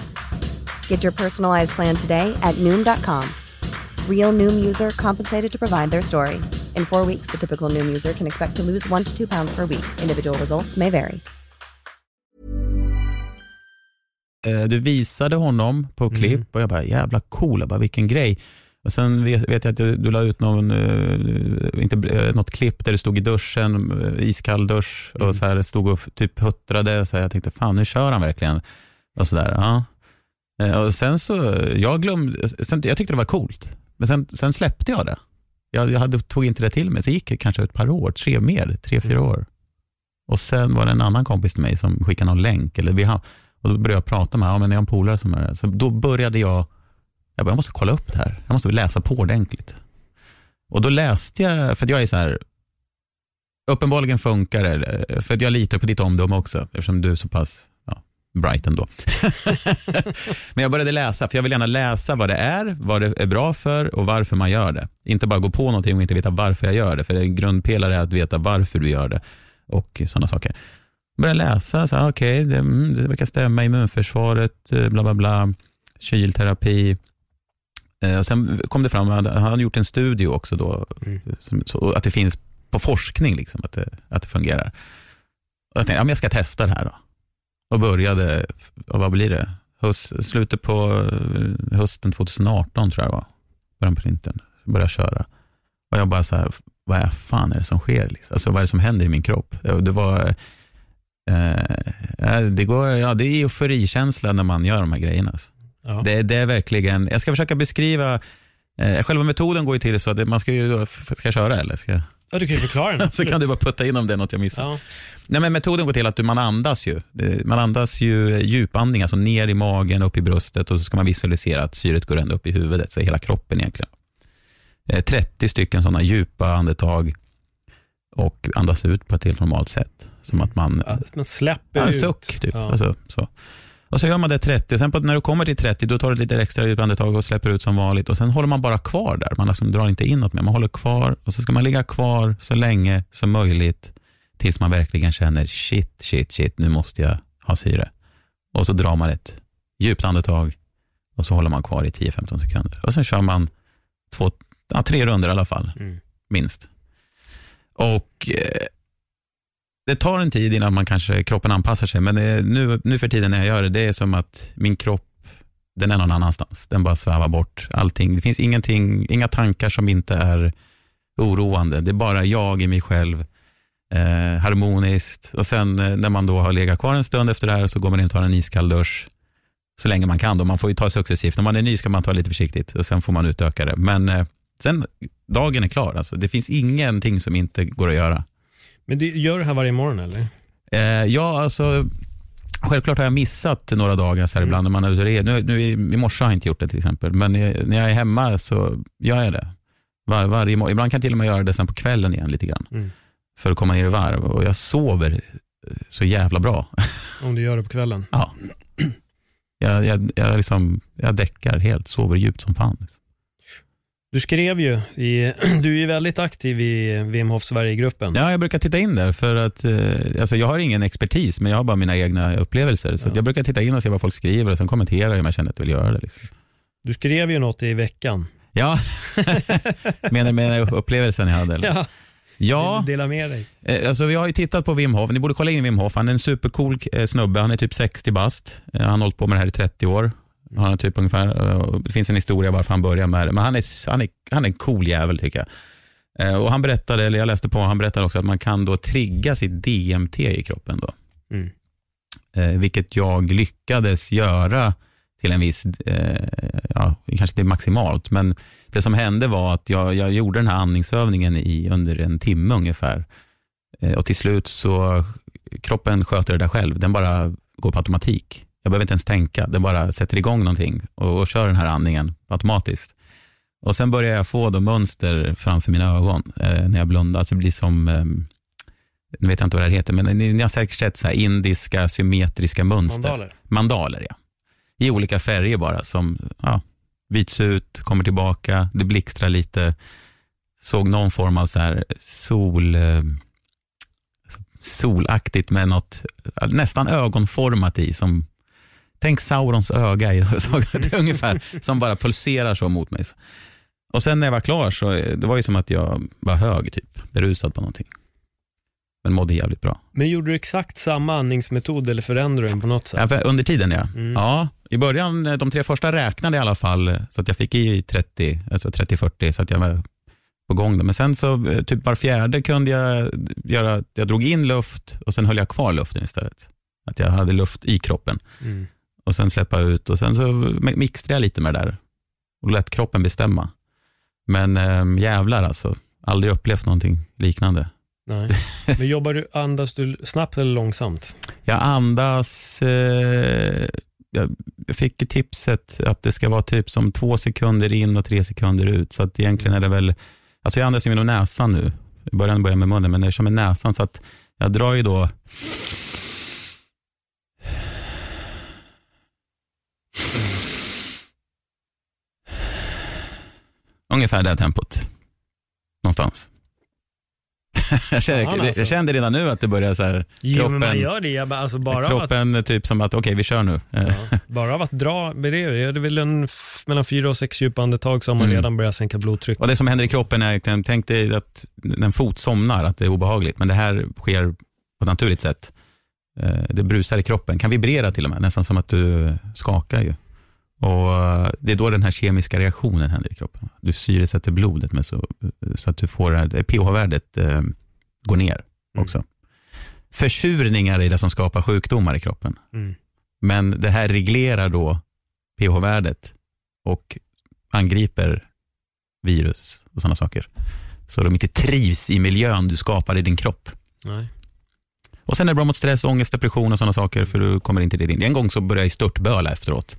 Get your personalized plan today at Noom.com. Real Noom user compensated to provide their story. In four weeks, the typical Noom user can expect to lose one to two pounds per week. Individual results may vary. Eh, Du visade honom på klipp och jag bara, jävla cool, jag bara, vilken grej. Och sen vet, vet jag att du, du la ut någon, eh, inte, eh, något klipp där du stod i duschen, iskall dusch och så här, stod och typ huttrade. Så här, jag tänkte, fan nu kör han verkligen. Och så där, ja. Eh, Och sen så, jag glömde, sen, jag tyckte det var coolt, men sen, sen släppte jag det. Jag, jag hade, tog inte det till mig, så det gick kanske ett par år, tre mer, tre, fyra år. Och sen var det en annan kompis till mig som skickade någon länk, eller vi och då började jag prata med, ja men jag har en polare som är Så då började jag, jag bara, jag måste kolla upp det här. Jag måste läsa på ordentligt. Och då läste jag, för att jag är så här, uppenbarligen funkar det, för att jag litar på ditt omdöme också, eftersom du är så pass ja, bright ändå. [LAUGHS] Men jag började läsa, för jag vill gärna läsa vad det är, vad det är bra för och varför man gör det. Inte bara gå på någonting och inte veta varför jag gör det, för en grundpelare är att veta varför du gör det och sådana saker. Började läsa, så okej, det, mm, det verkar stämma, immunförsvaret, eh, bla bla bla, kylterapi. Eh, och sen kom det fram, han han hade gjort en studie också då, som, så, att det finns på forskning, liksom, att, det, att det fungerar. Och jag tänkte, ja, men jag ska testa det här då. Och började, och vad blir det? Höst, slutet på eh, hösten 2018 tror jag det var, början på vintern, började köra. Och jag bara så här, vad är fan är det som sker? Liksom? Alltså, vad är det som händer i min kropp? Och Det var, eh, det går, ja, det är euforikänsla när man gör de här grejerna. Alltså. Ja. Det, det är verkligen, jag ska försöka beskriva, eh, själva metoden går ju till så att man ska ju, ska jag köra eller? Ska, Ja, du kan ju förklara den. [LAUGHS] så kan du bara putta in om det är något jag missar. Ja. Nej, men metoden går till att du, man andas ju. Man andas ju djupandning, alltså ner i magen, upp i bröstet och så ska man visualisera att syret går ända upp i huvudet, så hela kroppen egentligen. Eh, 30 stycken sådana djupa andetag och andas ut på ett helt normalt sätt. Som att man Ja, Man släpper en ut. suck typ. Ja. Alltså, så. Och så gör man det 30, sen på, när du kommer till 30 då tar du ett lite extra djupt andetag och släpper ut som vanligt och sen håller man bara kvar där. Man liksom drar inte inåt mer, man håller kvar och så ska man ligga kvar så länge som möjligt tills man verkligen känner shit, shit, shit, nu måste jag ha syre. Och så drar man ett djupt andetag och så håller man kvar i 10-15 sekunder. Och sen kör man två, ja, tre runder i alla fall, Mm. minst. Och eh, det tar en tid innan man kanske kroppen anpassar sig, men nu, nu för tiden när jag gör det, det är som att min kropp, den är någon annanstans. Den bara svävar bort allting. Det finns ingenting, inga tankar som inte är oroande. Det är bara jag i mig själv, eh, harmoniskt. Och sen eh, när man då har legat kvar en stund efter det här så går man in och tar en iskall dusch så länge man kan. Då. Man får ju ta successivt. När man är ny ska man ta lite försiktigt och sen får man utöka det. Men eh, sen, dagen är klar. Alltså. Det finns ingenting som inte går att göra. Men du gör det här varje morgon eller? Eh, ja, alltså självklart har jag missat några dagar så här ibland när man är ute och reser. Nu, nu i, i morse har jag inte gjort det till exempel, men när jag är hemma så gör jag det. Var, varje morgon. Ibland kan jag till och med göra det sen på kvällen igen lite grann. Mm. För att komma ner i varv och jag sover eh, så jävla bra. Om du gör det på kvällen? Ja. Jag, jag, jag, liksom, jag däckar helt, sover djupt som fan. Liksom. Du skrev ju, i, [CLEARS THROAT] du är ju väldigt aktiv i Wim Hof Sverige-gruppen. Ja, jag brukar titta in där för att eh, alltså jag har ingen expertis, men jag har bara mina egna upplevelser. Så Ja. jag brukar titta in och se vad folk skriver och sen kommentera om jag känner att jag vill göra det. Liksom. Du skrev ju något i veckan. Ja, [LAUGHS] menar med upplevelsen jag hade? Eller? Ja, Ja, du dela med dig? eh, alltså vi har ju tittat på Wim Hof. Ni borde kolla in Wim Hof. Han är en supercool eh, snubbe. Han är typ 60 bast. Han har hållit på med det här i 30 år. Han har typ ungefär, eh, det finns en historia varför han började med det. Men han är, han är, han är en cool jävel tycker jag. Eh, Och han berättade, eller jag läste på, han berättade också att man kan då trigga sitt DMT i kroppen. Då. Mm. Eh, vilket jag lyckades göra till en viss, eh, ja, kanske inte maximalt, men det som hände var att jag, jag gjorde den här andningsövningen i under en timme ungefär. Eh, och till slut så, kroppen sköter det där själv, den bara går på automatik. Jag behöver inte ens tänka, den bara sätter igång någonting och, och kör den här andningen automatiskt. Och sen börjar jag få då mönster framför mina ögon eh, när jag blundar, så det blir som, eh, nu vet jag inte vad det här heter, men ni, ni har säkert sett så här indiska symmetriska mönster. Mandaler. Mandaler, ja. I olika färger bara, som ja, byts ut, kommer tillbaka, det blixtrar lite. Såg någon form av så här sol, eh, solaktigt med något nästan ögonformat i. Som, tänk Saurons öga i [LAUGHS] det ungefär, som bara pulserar så mot mig. Och sen när jag var klar så det var det som att jag var hög, typ, berusad på någonting. Men mådde jävligt bra. Men gjorde du exakt samma andningsmetod eller förändrade du den på något sätt? Ja, för under tiden ja. Mm. ja. I början, de tre första räknade i alla fall, så att jag fick i 30, alltså 30-40, så att jag var på gång. Då. Men sen så, eh, typ var fjärde kunde jag göra, jag drog in luft och sen höll jag kvar luften istället. Att jag hade luft i kroppen. Mm. Och sen släppa ut och sen så mixtrade jag lite med det där och lät kroppen bestämma. Men äh, jävlar alltså, aldrig upplevt någonting liknande. Nej. Men jobbar du, andas du snabbt eller långsamt? Jag andas, eh, jag fick tipset att det ska vara typ som två sekunder in och tre sekunder ut. Så att egentligen är det väl, alltså jag andas med näsan nu. I början börjar jag med munnen, men jag kör med näsan. Så att jag drar ju då Ungefär det tempot. Någonstans. [LAUGHS] jag, kände, Fan, alltså. jag kände redan nu att det börjar så här, Jo, kroppen, men man gör det. Jag alltså bara, av att, kroppen typ som att okej, vi kör nu. ja, bara av att dra, det är väl en, mellan fyra och sex djupa andetag så har man Mm. redan börjat sänka blodtryck. Och det som händer i kroppen är, tänk dig att en fot somnar, att det är obehagligt, men det här sker på ett naturligt sätt. Eh, Det brusar i kroppen, kan vibrera till och med, nästan som att du skakar ju. Och eh, Det är då den här kemiska reaktionen händer i kroppen. Du syresätter blodet med så, så att du får det pH-värdet eh, går ner också. Försurningar är det som skapar sjukdomar i kroppen. Mm. Men det här reglerar då pH-värdet och angriper virus och sådana saker. Så de inte trivs i miljön du skapar i din kropp. Nej. Och sen är det bra mot stress, ångest, depression och sådana saker för du kommer inte till din. En gång så började jag störtböla efteråt.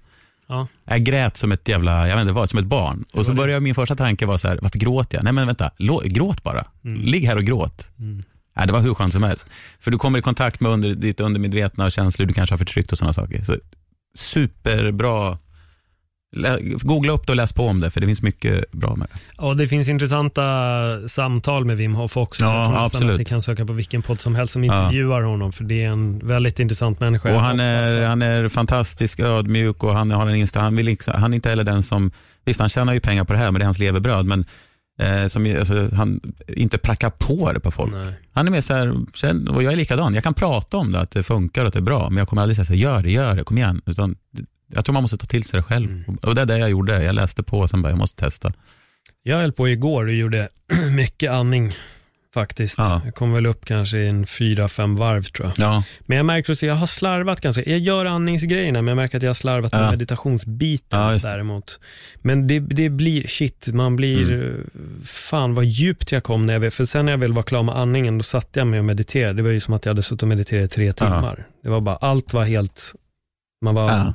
Ja. Jag grät som ett jävla, jag vet inte vad, som ett barn. Och så började min första tanke vara så här, varför gråter jag? Nej men vänta, lå- gråt bara. Mm. Ligg här och gråt. Mm. Nej, det var hur skönt som helst. För du kommer i kontakt med under, ditt undermedvetna och känslor du kanske har förtryckt och sådana saker. Så superbra. Googla upp det och läs på om det, för det finns mycket bra med det. Ja, det finns intressanta samtal med Wim Hof också. så Ja, jag tror nästan absolut. att ni kan söka på vilken podd som helst som intervjuar honom, för det är en väldigt intressant människa. Och Jag han är, han är fantastisk ödmjuk och han har en insta, han, vill liksom, han är inte heller den som, visst han tjänar ju pengar på det här, men det är hans levebröd, men eh, som, alltså, han inte prackar på det på folk. Nej. Han är mer så här, och jag är likadan, jag kan prata om det, att det funkar och att det är bra, men jag kommer aldrig säga så här, gör det, gör det, kom igen. Utan, jag tror man måste ta till sig det själv. Mm. Och det är det jag gjorde, jag läste på och sen bara, jag måste testa. Jag höll på igår och gjorde [CLEARS THROAT] mycket andning faktiskt. Ja. Jag kom väl upp kanske i en fyra, fem varv tror jag. Ja, Men jag märker också, jag har slarvat ganska, jag gör andningsgrejerna men jag märker att jag har slarvat med Ja. meditationsbiten Ja, däremot. Men det, det blir, shit, man blir, Mm. fan vad djupt jag kom när jag, för sen när jag väl var klar med andningen, då satte jag mig och mediterade. Det var ju som att jag hade suttit och mediterat i tre timmar. Det var bara, allt var helt, man var.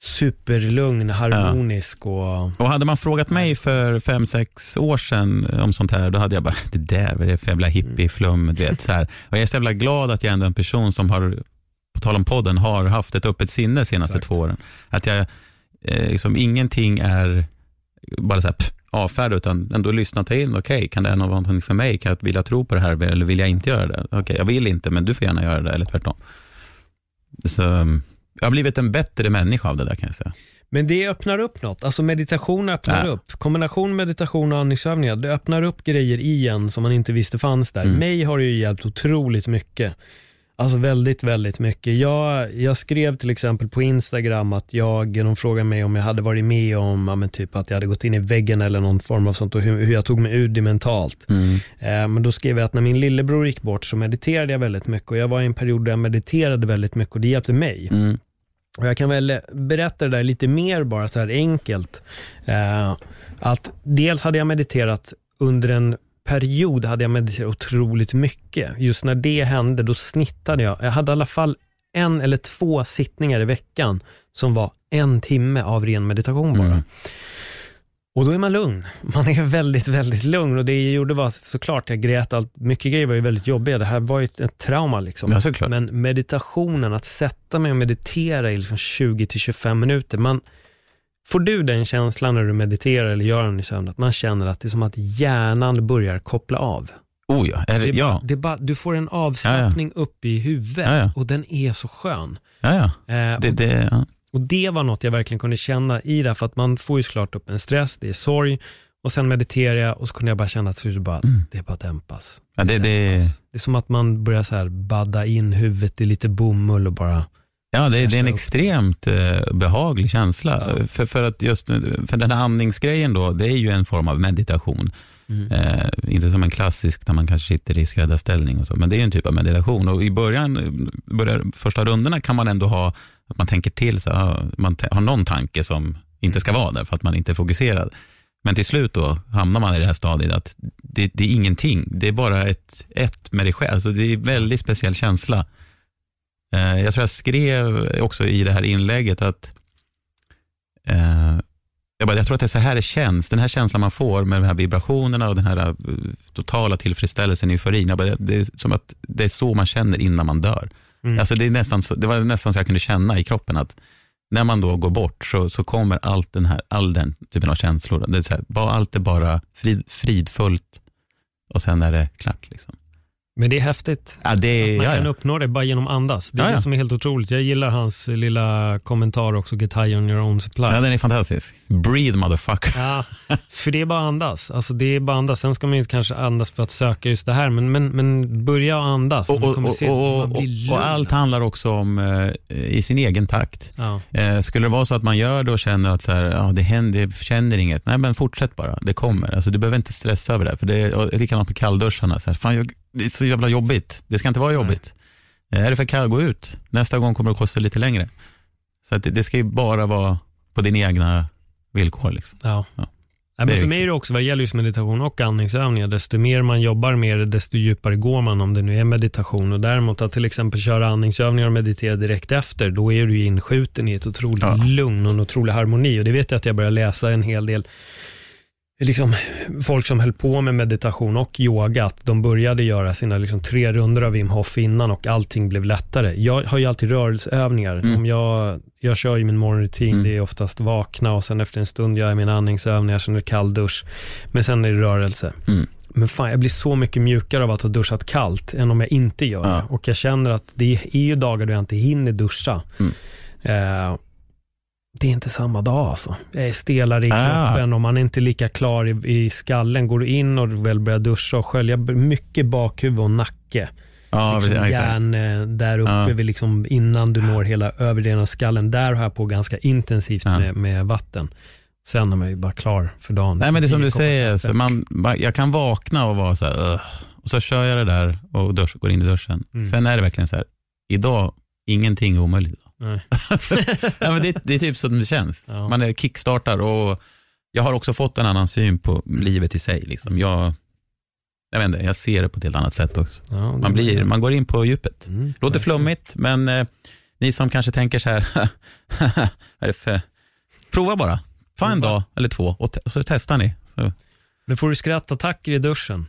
Superlugn, harmonisk och Och hade man frågat mig för fem, sex år sedan om sånt här, då hade jag bara, [LAUGHS] det där, vad är det för jävla hippieflum. Så här. Och jag är så jävla glad att jag ändå är en person som har, på tal om podden, har haft ett öppet sinne de senaste Exakt. två åren. Att jag, eh, liksom, ingenting är bara så här, pff, avfärda, utan ändå lyssna, ta in, okej, kan det här vara någonting för mig? Kan jag vilja tro på det här eller vill jag inte göra det? Okej, jag vill inte, men du får gärna göra det, eller tvärtom. Så jag har blivit en bättre människa av det där kan jag säga. Men det öppnar upp något. Alltså meditation öppnar Ja. upp. Kombination meditation och andningsövningar, det öppnar upp grejer igen som man inte visste fanns där. Mm. Mig har det ju hjälpt otroligt mycket. Alltså väldigt, väldigt mycket. Jag, jag skrev till exempel på Instagram att jag, de frågade mig om jag hade varit med om, ja, men typ att jag hade gått in i väggen eller någon form av sånt och hur, hur jag tog mig ur det mentalt. Eh, men då skrev jag att när min lillebror gick bort så mediterade jag väldigt mycket och jag var i en period där jag mediterade väldigt mycket och det hjälpte mig. Mm. Och jag kan väl berätta det där lite mer bara så här enkelt. Eh, att dels hade jag mediterat under en period hade jag mediterat otroligt mycket. Just när det hände, då snittade jag. Jag hade i alla fall en eller två sittningar i veckan som var en timme av ren meditation bara. Mm. Och då är man lugn. [LAUGHS] Man är väldigt, väldigt lugn och det jag gjorde var såklart, jag grät allt. Mycket grejer var ju väldigt jobbiga. Det här var ju ett, trauma liksom. Ja, såklart. Men meditationen, att sätta mig och meditera i liksom 20-25 minuter. Man, får du den känslan när du mediterar eller gör den i sömn, att man känner att det är som att hjärnan börjar koppla av? Oh ja, är det, Det ja. bara, det är bara, du får en avslappning upp i huvudet Ja, ja. och den är så skön. ja, ja. Eh, Det, det, ja. Och det var något jag verkligen kunde känna i det, för att man får ju såklart upp en stress, det är sorg, och sen mediterar jag och så kunde jag bara känna att det bara, det bara dämpas. Ja, det, det, Det är som att man börjar så här badda in huvudet i lite bomull och bara, ja, det, det är en upp. extremt eh, behaglig känsla. Ja. För, för, att just, för den här andningsgrejen då, det är ju en form av meditation. Eh, inte som en klassisk där man kanske sitter i skräddarställning och så, men det är en typ av meditation. Och i början, börjar, första rundorna kan man ändå ha, att man tänker till, så, ah, man har någon tanke som inte ska vara där för att man inte är fokuserad. Men till slut då hamnar man i det här stadiet att det, det är ingenting, det är bara ett, ett med dig själv. Alltså det är en väldigt speciell känsla. Eh, jag tror jag skrev också i det här inlägget att eh, jag, bara, jag tror att det är så här det känns, den här känslan man får med de här vibrationerna och den här eh, totala tillfredsställelsen, euforin. Jag bara, det är som att det är så man känner innan man dör. Mm. Alltså det, är nästan så, det var nästan så jag kunde känna i kroppen att när man då går bort så, så kommer allt den här, all den typen av känslor. Det är så här, allt är bara frid, fridfullt och sen är det klart. Liksom. Men det är häftigt. Ja, det, Att man ja, kan ja. uppnå det bara genom att andas. Det är det som är helt otroligt. Jag gillar hans lilla kommentar också, get high on your own supply. ja, den är fantastisk. Breathe motherfucker. Ja, för det är bara andas. Alltså det är bara andas. Sen ska man ju kanske andas för att söka just det här, men, men, men börja andas. Och, och, och, och, allt alltså. handlar också om eh, i sin egen takt. Eh, skulle det vara så att man gör det och känner att så här, ja, det händer, jag känner inget, nej men fortsätt bara, det kommer. Alltså, du behöver inte stressa över det. För det är likadant med kallduscharna. Så här, fan, jag, det är så jävla jobbigt. Det ska inte vara jobbigt. Eh, är det för kallt, gå ut. Nästa gång kommer det att kosta lite längre. Så att det, det ska ju bara vara på dina egna villkor. Liksom. Ja. Ja. Nej, men för mig är det också, vad det gäller just meditation och andningsövningar, desto mer man jobbar med det, desto djupare går man om det nu är meditation. Och däremot att till exempel köra andningsövningar och meditera direkt efter, då är du ju inskjuten i ett otroligt Ja. lugn och en otrolig harmoni. Och det vet jag att jag börjar läsa en hel del liksom, folk som höll på med meditation och yoga, att de började göra sina liksom, tre runder av Wim Hof innan och allting blev lättare. Jag har ju alltid rörelseövningar. Mm. Om jag, jag kör ju min morgonrutin, Mm. det är oftast vakna och sen efter en stund gör jag mina andningsövningar, sen är det kalldusch, men sen är det rörelse. Mm. Men fan, jag blir så mycket mjukare av att ha duschat kallt än om jag inte gör det. Ja. Och jag känner att det är ju dagar då jag inte hinner duscha. Mm. Eh, det är inte samma dag alltså. Jag är stelare i Ah. kroppen och man är inte lika klar i, i skallen. Går du in och väl börjar duscha och skölja mycket bakhuvud och nacke. Ja, liksom precis, hjärn eh, där uppe vid liksom, innan du når hela överdelen av skallen. Där har jag på ganska intensivt Ja. med, med vatten. Sen är man ju bara klar för dagen. Nej, men det är som du säger, så man, jag kan vakna och vara så här, "Ugh." och så kör jag det där och dusch, går in i duschen. Mm. Sen är det verkligen så här, idag, ingenting är omöjligt. Nej. [LAUGHS] ja, men det, det är typ så det känns. Ja. Man är kickstartar och jag har också fått en annan syn på livet i sig. Liksom. Jag, jag, vet inte, jag ser det på ett helt annat sätt också. Ja, Man, blir, man går in på djupet. Mm, Låter flummigt, men eh, ni som kanske tänker så här, [LAUGHS] vad för... prova bara. Ta en dag eller två och, och så testar ni. Så. Men får du skrattattacker i duschen?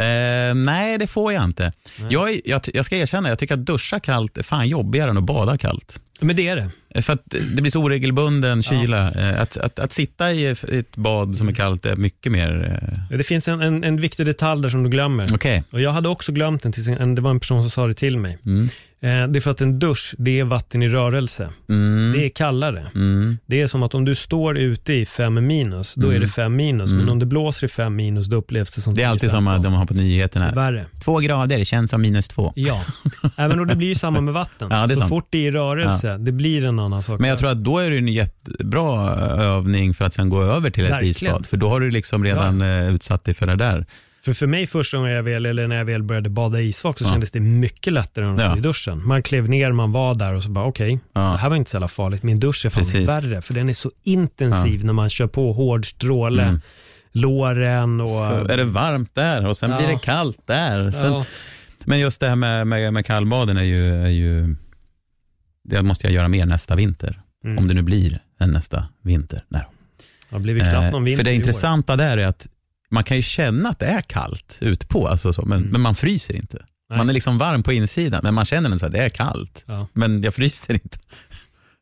Eh, nej, det får jag inte. Jag, jag, jag ska erkänna, jag tycker att duscha kallt är fan jobbigare än att bada kallt. Men det är det. Eh, För att det blir så oregelbunden kyla. Eh, Att, att, att sitta i ett bad som är kallt är mycket mer... eh, Det finns en, en, en viktig detalj där som du glömmer. Okej. Och jag hade också glömt den, tills en, det var en person som sa det till mig. Mm. Eh, det är för att en dusch, det är vatten i rörelse. Mm. Det är kallare. Mm. Det är som att om du står ute i fem minus, då är Mm. det fem minus. Men Mm. om det blåser i fem minus, då upplevs det som Det är alltid 10, som 15. de har på nyheterna. Värre. Två grader, känns som minus två. Ja, även och det blir ju samma med vatten. [LAUGHS] Ja, är så sant. fort det är i rörelse, det blir en annan sak. Men jag tror att då är det en jättebra övning för att sen gå över till ett Verkligen. isbad. För då har du liksom redan eh, utsatt dig för det där. För för mig första gången jag väl, eller när jag väl började bada isvak så Ja. kändes det mycket lättare än att Ja. i duschen. Man klev ner, man var där och så bara okej, Ja. det här var inte så jävla farligt. Min dusch är fan Precis. värre, för den är så intensiv när man kör på hård stråle, Mm. låren och... Så är det varmt där och sen Ja. blir det kallt där. Sen, ja, Men just det här med, med, med kallbaden är ju, är ju, det måste jag göra mer nästa vinter. mm. Om det nu blir en nästa vinter. Nej. Det blivit knappt någon Eh, vinter för det i intressanta där är att man kan ju känna att det är kallt utpå, alltså så, men, Mm. men man fryser inte. Nej. Man är liksom varm på insidan, men man känner att det är kallt. Ja. Men jag fryser inte.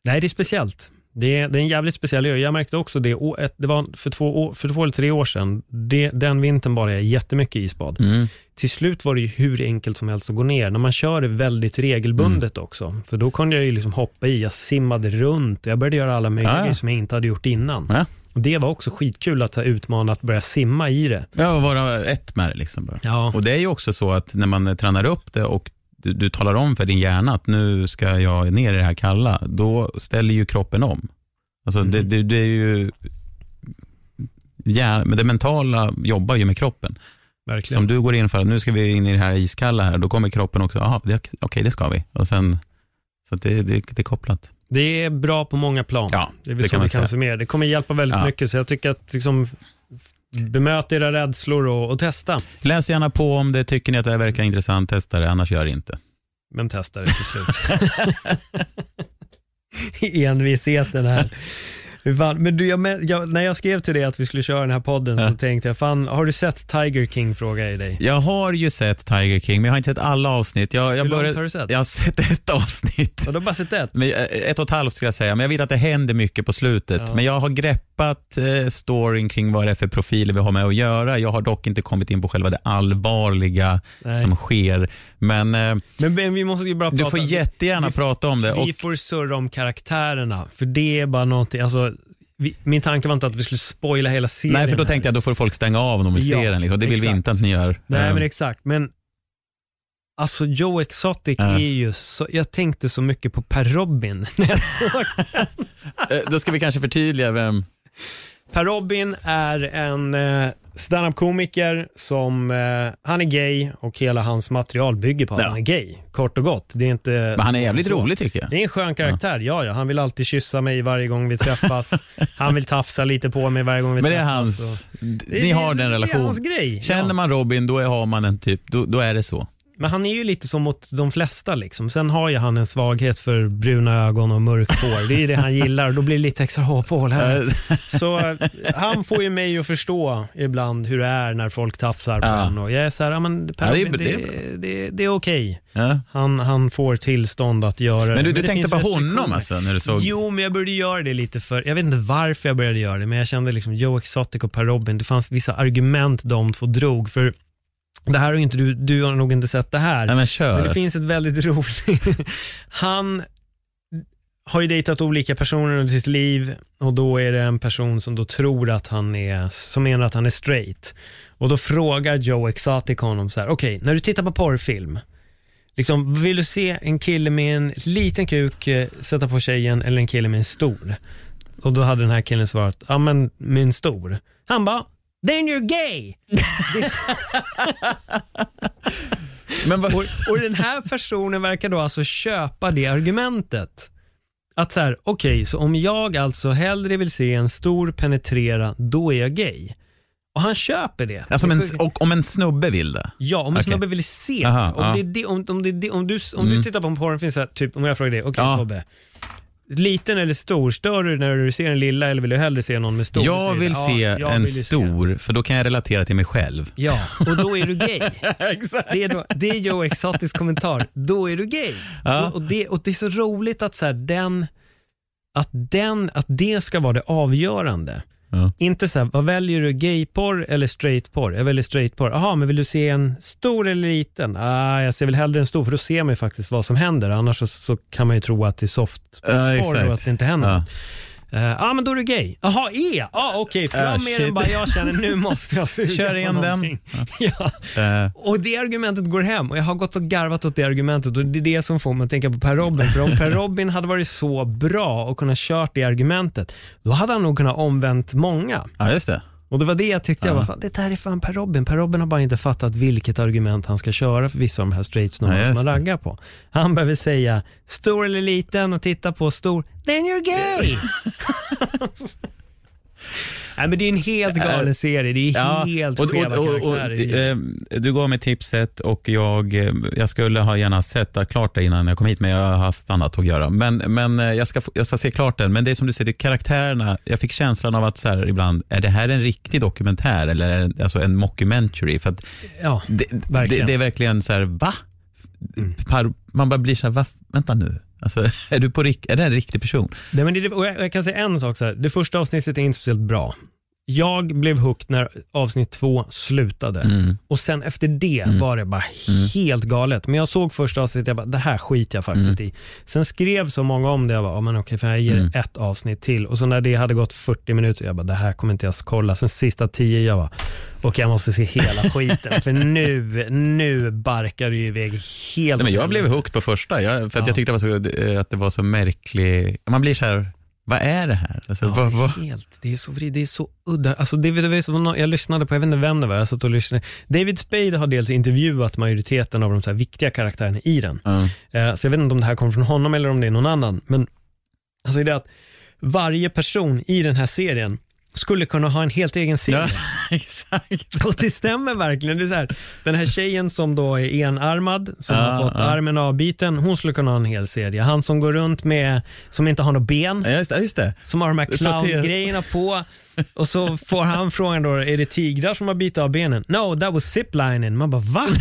Nej, det är speciellt. Det är, det är en jävligt speciell ö. Jag märkte också det, det var för två, för två eller tre år sedan, det, den vintern bara jag jättemycket isbad. Mm. Till slut var det ju hur enkelt som helst att gå ner, när man kör det väldigt regelbundet Mm. också. För då kunde jag ju liksom hoppa i, jag simmade runt och jag började göra alla möjliga Ja, ja. grejer som jag inte hade gjort innan. Ja. Det var också skitkul att så här, utmana att börja simma i det. Ja, och vara ett med det. Liksom bara. Ja, Och det är ju också så att när man tränar upp det och du, du talar om för din hjärna att nu ska jag ner i det här kalla, då ställer ju kroppen om. Alltså det, Mhm. det, det är ju, men det mentala jobbar ju med kroppen. verkligen. Som du går in för att nu ska vi in i det här iskalla här, då kommer kroppen också, det- okej det ska vi. Och sen, så det, det, det är kopplat. Det är bra på många plan. Ja, det är väl det så kan vi kan summera. Det kommer hjälpa väldigt Ja. mycket, så jag tycker att liksom, bemöt era rädslor och, och testa. Läs gärna på om det tycker ni att det här verkar intressant, testa det, annars gör det inte. Men testa det till slut. [LAUGHS] Envisheten här. Men du, jag, jag, när jag skrev till dig att vi skulle köra den här podden Ja. så tänkte jag, fan, har du sett Tiger King? Frågar jag dig. Jag har ju sett Tiger King, men jag har inte sett alla avsnitt. Jag, jag, Hur långt började- har du sett? jag har sett [LAUGHS] ett avsnitt. Ja, du har bara sett ett? Men, eh, ett och ett halvt ska jag säga, men jag vet att det händer mycket på slutet. Ja. Men jag har greppat eh, storyn kring vad det är för profiler vi har med att göra. Jag har dock inte kommit in på själva det allvarliga Nej. som sker. Men eh, Men, men vi måste ju bara du prata. får jättegärna vi- prata om det. Och, Vi får surra om karaktärerna, för det är bara någonting, alltså, vi, min tanke var inte att vi skulle spoila hela serien. nej, för då här. tänkte jag då får folk stänga av om de vill Ja, se den. Liksom. Det vill vi exakt. inte att ni gör. Nej Eh, men exakt, men alltså Joe Exotic Ja. är ju så, jag tänkte så mycket på Per Robin när jag [LAUGHS] såg eh, då ska vi kanske förtydliga vem... Per Robin är en eh, standup-komiker som, eh, han är gay och hela hans material bygger på att Ja. han är gay, kort och gott. Det är inte Men han är jävligt så. rolig tycker jag. Det är en skön karaktär, ja ja. Han vill alltid kyssa mig varje gång vi träffas. [LAUGHS] han vill tafsa lite på mig varje gång vi Men det är träffas. hans, och- ni Det- har den Det är relationen. hans grej. Känner ja. man Robin, då är- har man en typ, då, då är det så. Men han är ju lite som mot de flesta. Liksom. Sen har ju han en svaghet för bruna ögon och mörkt hår. Det är ju det han gillar då blir det lite extra hårpål här. Så eh, han får ju mig att förstå ibland hur det är när folk tafsar på Ja. en. Och jag är så här, ja, men per, Ja, det är- det, det det, är det, det är okej. Ja. Han, han får tillstånd att göra det. Men du, du det tänkte på honom alltså när du såg... Jo, men jag började göra det lite för, jag vet inte varför jag började göra det, men jag kände liksom Joe Exotic och Per Robin, det fanns vissa argument de två drog, för det här har inte du, du har nog inte sett det här. Nej men kör. Men det finns ett väldigt [LAUGHS] roligt... Han har ju dejtat olika personer under sitt liv och då är det en person som då tror att han är, som menar att han är straight. Och då frågar Joe Exotic honom så här: okej, när du tittar på porrfilm, liksom, vill du se en kille med en liten kuk eh, sätta på tjejen eller en kille med en stor? Och då hade den här killen svarat, ja men en stor. Han bara, then you're gay! Men vad- Och, och den här personen verkar då alltså köpa det argumentet. Att så här, okej, så om jag alltså hellre vill se en stor penetrera, då är jag gay. Och han köper det. Alltså, om en, och om en snubbe vill det? Ja, om en Okej. snubbe vill se Aha. Om, ja. det, är det, om, om, det, är det- om, du, om du Mm. tittar på en porrfilm, typ, om jag frågar dig, okej Ja. Tobbe, liten eller stor, stör du när du ser en lilla eller vill du hellre se någon med stor? jag vill ja, se jag en vill ju se. stor, för då kan jag relatera till mig själv. Ja, och då är du gay. [LAUGHS] Exakt. Det är, då, det är Joe Exotics kommentar. Då är du gay. Ja. Och, och, det, och det är så roligt att, så här, den, att, den, att det ska vara det avgörande. Ja. Inte så här, vad väljer du, gayporr eller straightporr? Jag väljer straightporr. Jaha, men vill du se en stor eller liten? Ah, jag ser väl hellre en stor, för då ser man ju faktiskt vad som händer. Annars så, så kan man ju tro att det är softporr Ja, och att det inte händer Ja. Ja, ah, men då är du gay. Jaha, E? Ja, ah, okej. Fram Ah, med shit. den bara, jag känner nu måste jag suga Kör in den. Ja. Eh, Och det argumentet går hem och jag har gått och garvat åt det argumentet och det är det som får mig att tänka på Per Robin. För om Per [LAUGHS] Robin hade varit så bra och kunnat kört det argumentet, då hade han nog kunnat omvänt många. ja, just det. Och det var det jag tyckte, jag Ja. bara, fan, det där är fan Per Robin. Per Robin har bara inte fattat vilket argument han ska köra för vissa av de här straight snubbarna som han raggar på. Han behöver säga stor eller liten och titta på stor, then you're gay. [LAUGHS] [LAUGHS] Nej, men det är en helt galen serie. Det är helt och, skeva och, och, och, karaktärer. det. eh, Du gav mig tipset och jag, eh, jag skulle ha gärna sett klart det innan jag kom hit, men jag har haft annat att göra. Men, men eh, jag, ska, jag ska se klart den. Men det är som du säger, det är karaktärerna, jag fick känslan av att så här, ibland, är det här en riktig dokumentär eller alltså en mockumentary? För ja, det, det, det är verkligen så här, va? Par, man bara blir så här, va? Vänta nu. Alltså, är, du på, är det en riktig person? Nej, men det, och jag, jag kan säga en sak så här. Det första avsnittet är inte speciellt bra. Jag blev hooked när avsnitt två slutade Mm. och sen efter det var det bara helt galet. Men jag såg första avsnittet jag bara, det här skiter jag faktiskt Mm. i. Sen skrev så många om det, jag bara, ja, men okej, för jag ger Mm. ett avsnitt till. Och så när det hade gått 40 minuter, jag bara, det här kommer inte jag kolla. Sen sista 10, jag bara, okej jag måste se hela [LAUGHS] skiten. för nu, nu barkar det ju iväg helt Nej, men jag blev hooked på första, jag, för att Ja. jag tyckte det var så, eh, att det var så märklig, man blir så här, vad är det här? Alltså, Ja, vad, vad? helt. Det är så, vrid- det är så udda. Alltså, det, det var som, jag lyssnade på, jag vet inte vem det var, jag satt och lyssnade. David Spade har dels intervjuat majoriteten av de så här viktiga karaktärerna i den. Eh, så jag vet inte om det här kommer från honom eller om det är någon annan. Men alltså det är att varje person i den här serien skulle kunna ha en helt egen serie. Ja, [LAUGHS] exakt. Och det stämmer verkligen. Det är så här, den här tjejen som då är enarmad, som Ja, har fått ja. armen avbiten, hon skulle kunna ha en hel serie. Han som går runt med, som inte har något ben, Ja, just, det, just det. som har de här clowngrejerna på. Och så får han [LAUGHS] frågan då, är det tigrar som har bitit av benen? No, that was ziplining. Man bara, va? [LAUGHS]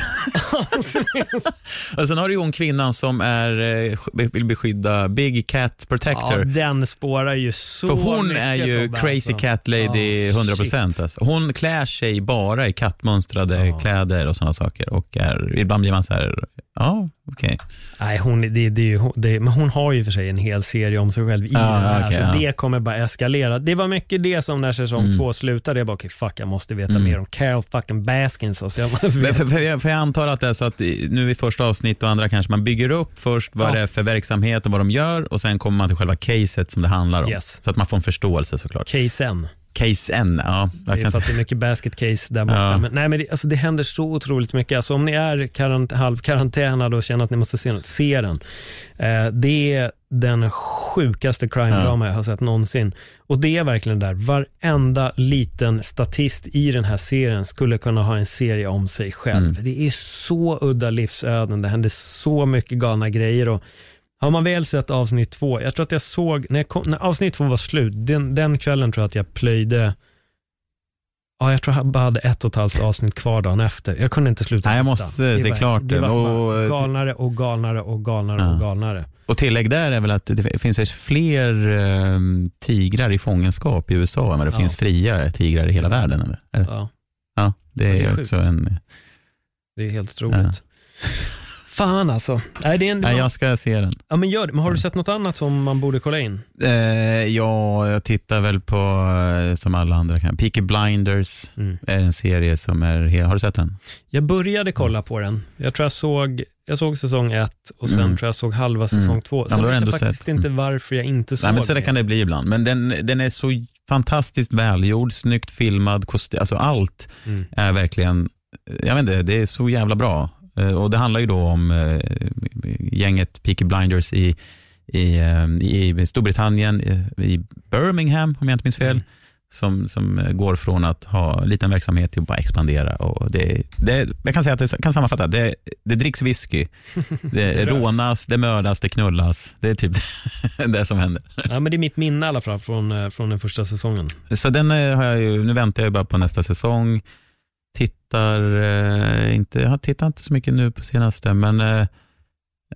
Och sen har du ju hon kvinnan som är, eh, vill beskydda Big Cat ja, Protector. den spårar ju så För hon mycket, är ju Tobbe, crazy alltså. cat lady Ja, 100%. shit. Alltså. Hon klär sig bara i kattmönstrade Ja. kläder och sådana saker. Och är, ibland blir man så här, ja, okej. Nej, hon, det, det hon- det, men hon har ju för sig en hel serie om sig själv i Ja, den här, okej, så ja. det kommer bara eskalera. Det var mycket det som när säsong Mm. två slutade, jag bara, okej fuck, jag måste veta Mm. mer om Carol fucking Baskins. Alltså, jag vet. För, för, jag- för jag antar att det är så att nu i första avsnitt och andra kanske man bygger upp först vad Ja. det är för verksamhet och vad de gör och sen kommer man till själva caset som det handlar om. Yes. Så att man får en förståelse såklart. KSN. Case N, ja. Det är kan, för att det är mycket basket case där borta. Ja. Men, nej, men det, alltså, det händer så otroligt mycket. Alltså, om ni är karant, halvkarantänade och känner att ni måste se något, se den. Eh, det är den sjukaste crime-drama jag har sett någonsin. Och det är verkligen där, varenda liten statist i den här serien skulle kunna ha en serie om sig själv. Mm. Det är så udda livsöden, det händer så mycket galna grejer. Och har man väl sett avsnitt två, jag tror att jag såg, när, jag kom, när avsnitt två var slut, den, den kvällen tror jag att jag plöjde Ja, jag tror jag bara hade ett och ett halvt avsnitt kvar dagen efter. Jag kunde inte sluta Nej, jag måste Det se var- klart det. var Och- galnare och galnare och galnare Ja. och galnare. och tillägg där är väl att det finns fler eh, tigrar i fångenskap i USA än vad det Ja. finns fria tigrar i hela världen. Eller? Ja, Ja, det är, Ja, det är också en... det är helt otroligt. Fan alltså. Nej, det är en, Nej, jag ska se den. ja, men gör det. Men har du sett något annat som man borde kolla in? Eh, ja, jag tittar väl på, eh, som alla andra kan, Peaky Blinders Mm. är en serie som är, he- har du sett den? Jag började kolla på den. Jag tror jag såg, jag såg säsong ett och sen Mm. tror jag såg halva säsong Mm. två. Ja, Sen har vet jag faktiskt sett. Mm. inte varför jag inte såg Nej, men så det. kan det bli ibland. Men den, den är så fantastiskt välgjord, snyggt filmad, kost, alltså allt Mm. är verkligen, jag vet inte, det är så jävla bra. Eh, Och det handlar ju då om eh, gänget Peaky Blinders i, i, eh, i Storbritannien, i Birmingham om jag inte minns fel. Som, som går från att ha en liten verksamhet till att bara expandera. Och det, det, jag kan säga att det kan sammanfatta, det, det dricks whisky, [LAUGHS] det röks. rånas, det mördas, det knullas. Det är typ [LAUGHS] det som händer. Ja, men det är mitt minne i alla fall från, från den första säsongen. Så den har jag ju, nu väntar jag bara på nästa säsong. Tittar eh, inte, jag tittar inte så mycket nu på senaste, men eh,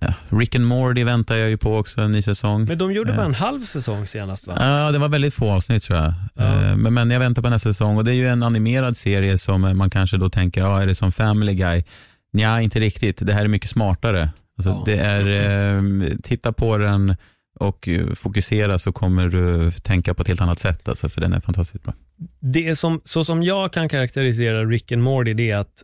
ja, Rick and Morty väntar jag ju på också, en ny säsong. Men de gjorde bara en halv säsong senast va? Ja, det var väldigt få avsnitt tror jag. Ja. Eh, Men, men jag väntar på nästa säsong och det är ju en animerad serie som eh, man kanske då tänker, ja, är det som Family Guy? Nja, inte riktigt. Det här är mycket smartare. Alltså, Ja. det är, eh, titta på den och eh, fokusera så kommer du tänka på ett helt annat sätt, alltså, för den är fantastiskt bra. Det som, så som jag kan karaktärisera Rick and Morty, det är att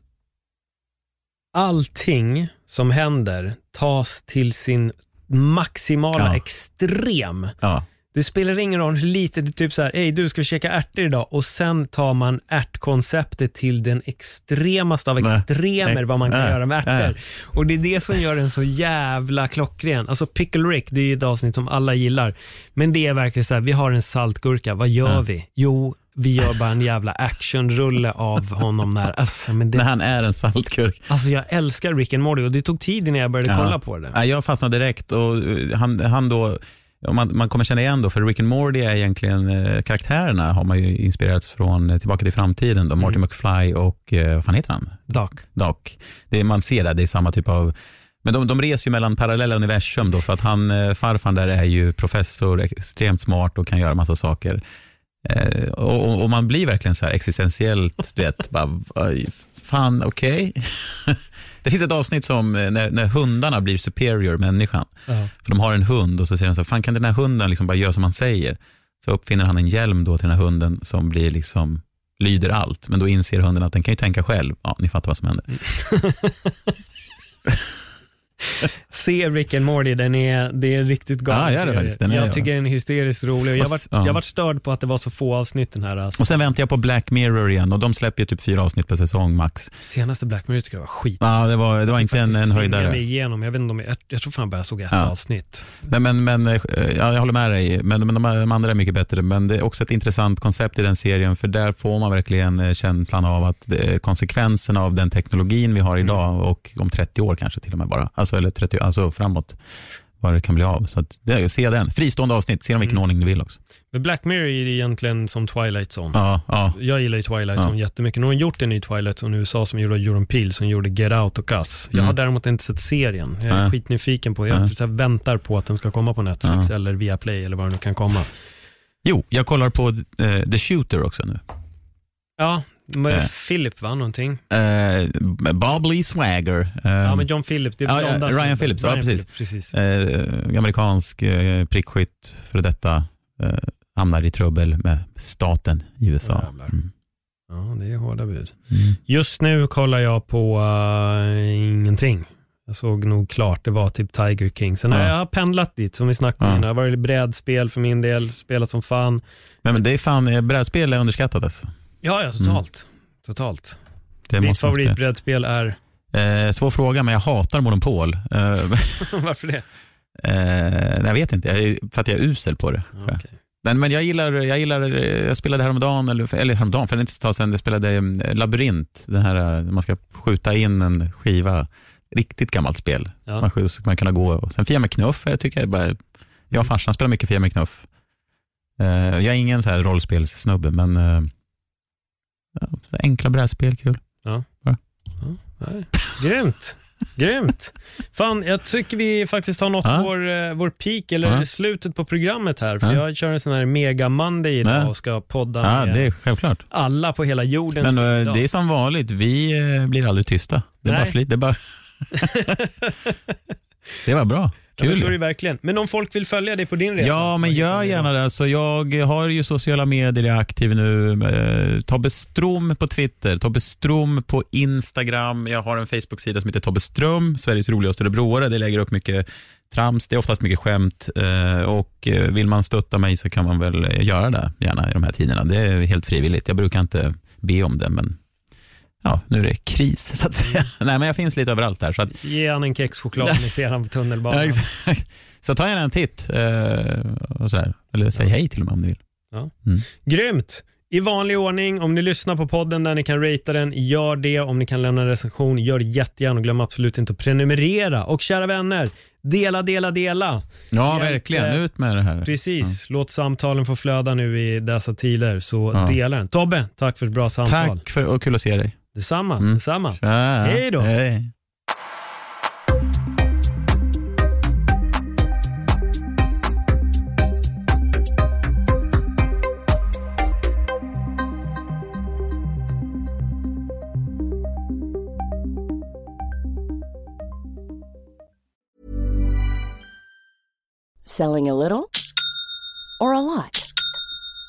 allting som händer tas till sin maximala Ja. extrem. Ja. Det spelar ingen roll hur lite, det är typ så här, hej du ska vi käka ärtor idag och sen tar man ärtkonceptet till den extremaste av Nej. extremer Nej. vad man kan Nej. göra med ärtor. Och det är det som gör den så jävla klockren. Alltså Pickle Rick, det är ju ett avsnitt som alla gillar. Men det är verkligen så här, vi har en saltgurka, vad gör vi? Jo, vi gör bara en jävla actionrulle av honom när, alltså, men När det, han är en saltkurk. alltså jag älskar Rick and Morty och det tog tid innan jag började Ja. kolla på det. Ja, jag fastnade direkt och eh, han, han då, man, man kommer känna igen då, för Rick and Morty är egentligen, eh, karaktärerna har man ju inspirerats från eh, Tillbaka till framtiden, då, Marty Mm. McFly och, eh, vad fan heter han? Doc. Doc. Det, man ser det, det är samma typ av men de, de reser ju mellan parallella universum då, för att han, eh, farfan där är ju professor, extremt smart och kan göra massa saker. Eh, och, och- man blir verkligen så här existentiellt, du vet, bara, "Aj, fan okej. [LAUGHS] Det finns ett avsnitt som eh, när, när hundarna blir superior människan. Ja. För de har en hund och så säger de så, fan kan den här hunden liksom bara göra som man säger? Så uppfinner han en hjälm då till den här hunden som blir liksom, lyder allt. Men då inser hunden att den kan ju tänka själv. Ja, ni fattar vad som händer. [LAUGHS] [LAUGHS] Se Rick and Morty, den är, det är en riktigt galen Ja, serie. är- Jag tycker den är hysteriskt rolig jag varit, s- ja. jag varit störd på att det var så få avsnitt den här. Alltså. Och sen väntar jag på Black Mirror igen och de släpper ju typ fyra avsnitt per säsong max. Senaste Black Mirror tycker jag var skit. Ja, det var, det var Jag inte en, en höjdare. igenom. Jag, vet inte om jag, jag tror fan bara jag såg ett Ja. avsnitt. Men, men, men eh, ja, jag håller med dig, men, men de, de andra är mycket bättre. Men det är också ett intressant koncept i den serien, för där får man verkligen eh, känslan av att är konsekvenserna av den teknologin vi har idag och om 30 år kanske till och med bara, alltså, eller 30, alltså framåt, vad det kan bli av. Så att, det, se den. Fristående avsnitt, se dem i vilken Mm. ordning du vill också. Men Black Mirror är egentligen som Twilight Zone. Ja, ja. Jag gillar ju Twilight Ja. Zone jättemycket. Nu har gjort en ny Twilight Zone i USA som gjorde Jordan Peele som gjorde Get Out och Us. Jag Mm. har däremot inte sett serien. Jag är Nej. skitnyfiken på, jag här väntar på att den ska komma på Netflix Ja. eller via Play eller vad den nu kan komma. Jo, jag kollar på eh, The Shooter också nu. Ja, med Eh. Philip va, någonting? Eh, Bob Lee Swagger. Eh, Ja, men John Phillips. Det är ja, ja, blonda Ryan. Phillips, ja, precis. Precis. eh, amerikansk eh, prickskytt, för detta, eh, hamnar i trubbel med staten i USA. Mm. Ja, det är hårda bud. Mm. Just nu kollar jag på uh, ingenting. Jag såg nog klart, det var typ Tiger King. Sen har Ja. jag pendlat dit, som vi snackade Ja. om. Det har varit brädspel för min del, spelat som fan. Men, men det är fan, brädspel är underskattat alltså. Ja, ja, totalt. Totalt. Det Ditt favoritbrädspel är? Eh, svår fråga, men jag hatar Monopol. Eh, [LAUGHS] [LAUGHS] Varför det? eh, jag vet inte, jag för att jag är usel på det. Okej. Men, men jag gillar, jag gillar, jag spelade häromdagen, eller, eller häromdagen, för det är inte så tag sedan, jag spelade eh, Labyrint, den här, eh, man ska skjuta in en skiva. Riktigt gammalt spel. Ja. Man, skjuter, så kan man kunna gå. Och sen Fia med knuff, jag tycker jag bara, jag och farsan spelar mycket Fia med knuff. Eh, jag är ingen så här rollspelssnubbe, men ja, enkla brädspel, kul. Nej. Grymt. Grymt. Fan, jag tycker vi faktiskt har nått Ja. vår, eh, vår peak, eller Ja. slutet på programmet här. För Ja. jag kör en sån här mega Monday idag Ja. och ska podda Ja, med det är självklart. alla på hela jorden. Men eh, idag. det är som vanligt, vi eh, blir aldrig tysta. Det är Nej. bara flit, det är bara... [LAUGHS] [LAUGHS] det var bra, Ja, kul. så är det verkligen. Men om folk vill följa dig på din resa? Ja, men gör gärna det. Så jag har ju sociala medier, jag är aktiv nu. Eh, Tobbe Strom på Twitter, Tobbe Strom på Instagram. Jag har en Facebook-sida som heter Tobbe Ström, Sveriges roligaste örebroare. Det lägger upp mycket trams, det är oftast mycket skämt. Eh, Och eh, vill man stötta mig så kan man väl göra det gärna i de här tiderna. Det är helt frivilligt. Jag brukar inte be om det, men ja, nu är det kris så att säga. Nej, men jag finns lite överallt där. Så att Ge han en kexchoklad ni ser han på tunnelbanan. Ja. Så ta gärna en titt. Eh, och så här. Eller säg hej till och med om ni vill. Grymt! I vanlig ordning, om ni lyssnar på podden där ni kan ratea den, gör det. Om ni kan lämna en recension, gör det jättegärna och glöm absolut inte att prenumerera. Och kära vänner, dela, dela, dela. Ja, Hjälp, verkligen. eh, Ut med det här. Precis, låt samtalen få flöda nu i dessa tider, så Ja. dela den. Tobbe, tack för ett bra samtal. Tack för och kul att se dig. Detsamma, Mm. detsamma. Tja. Hej då. Hej. Selling a little or a lot?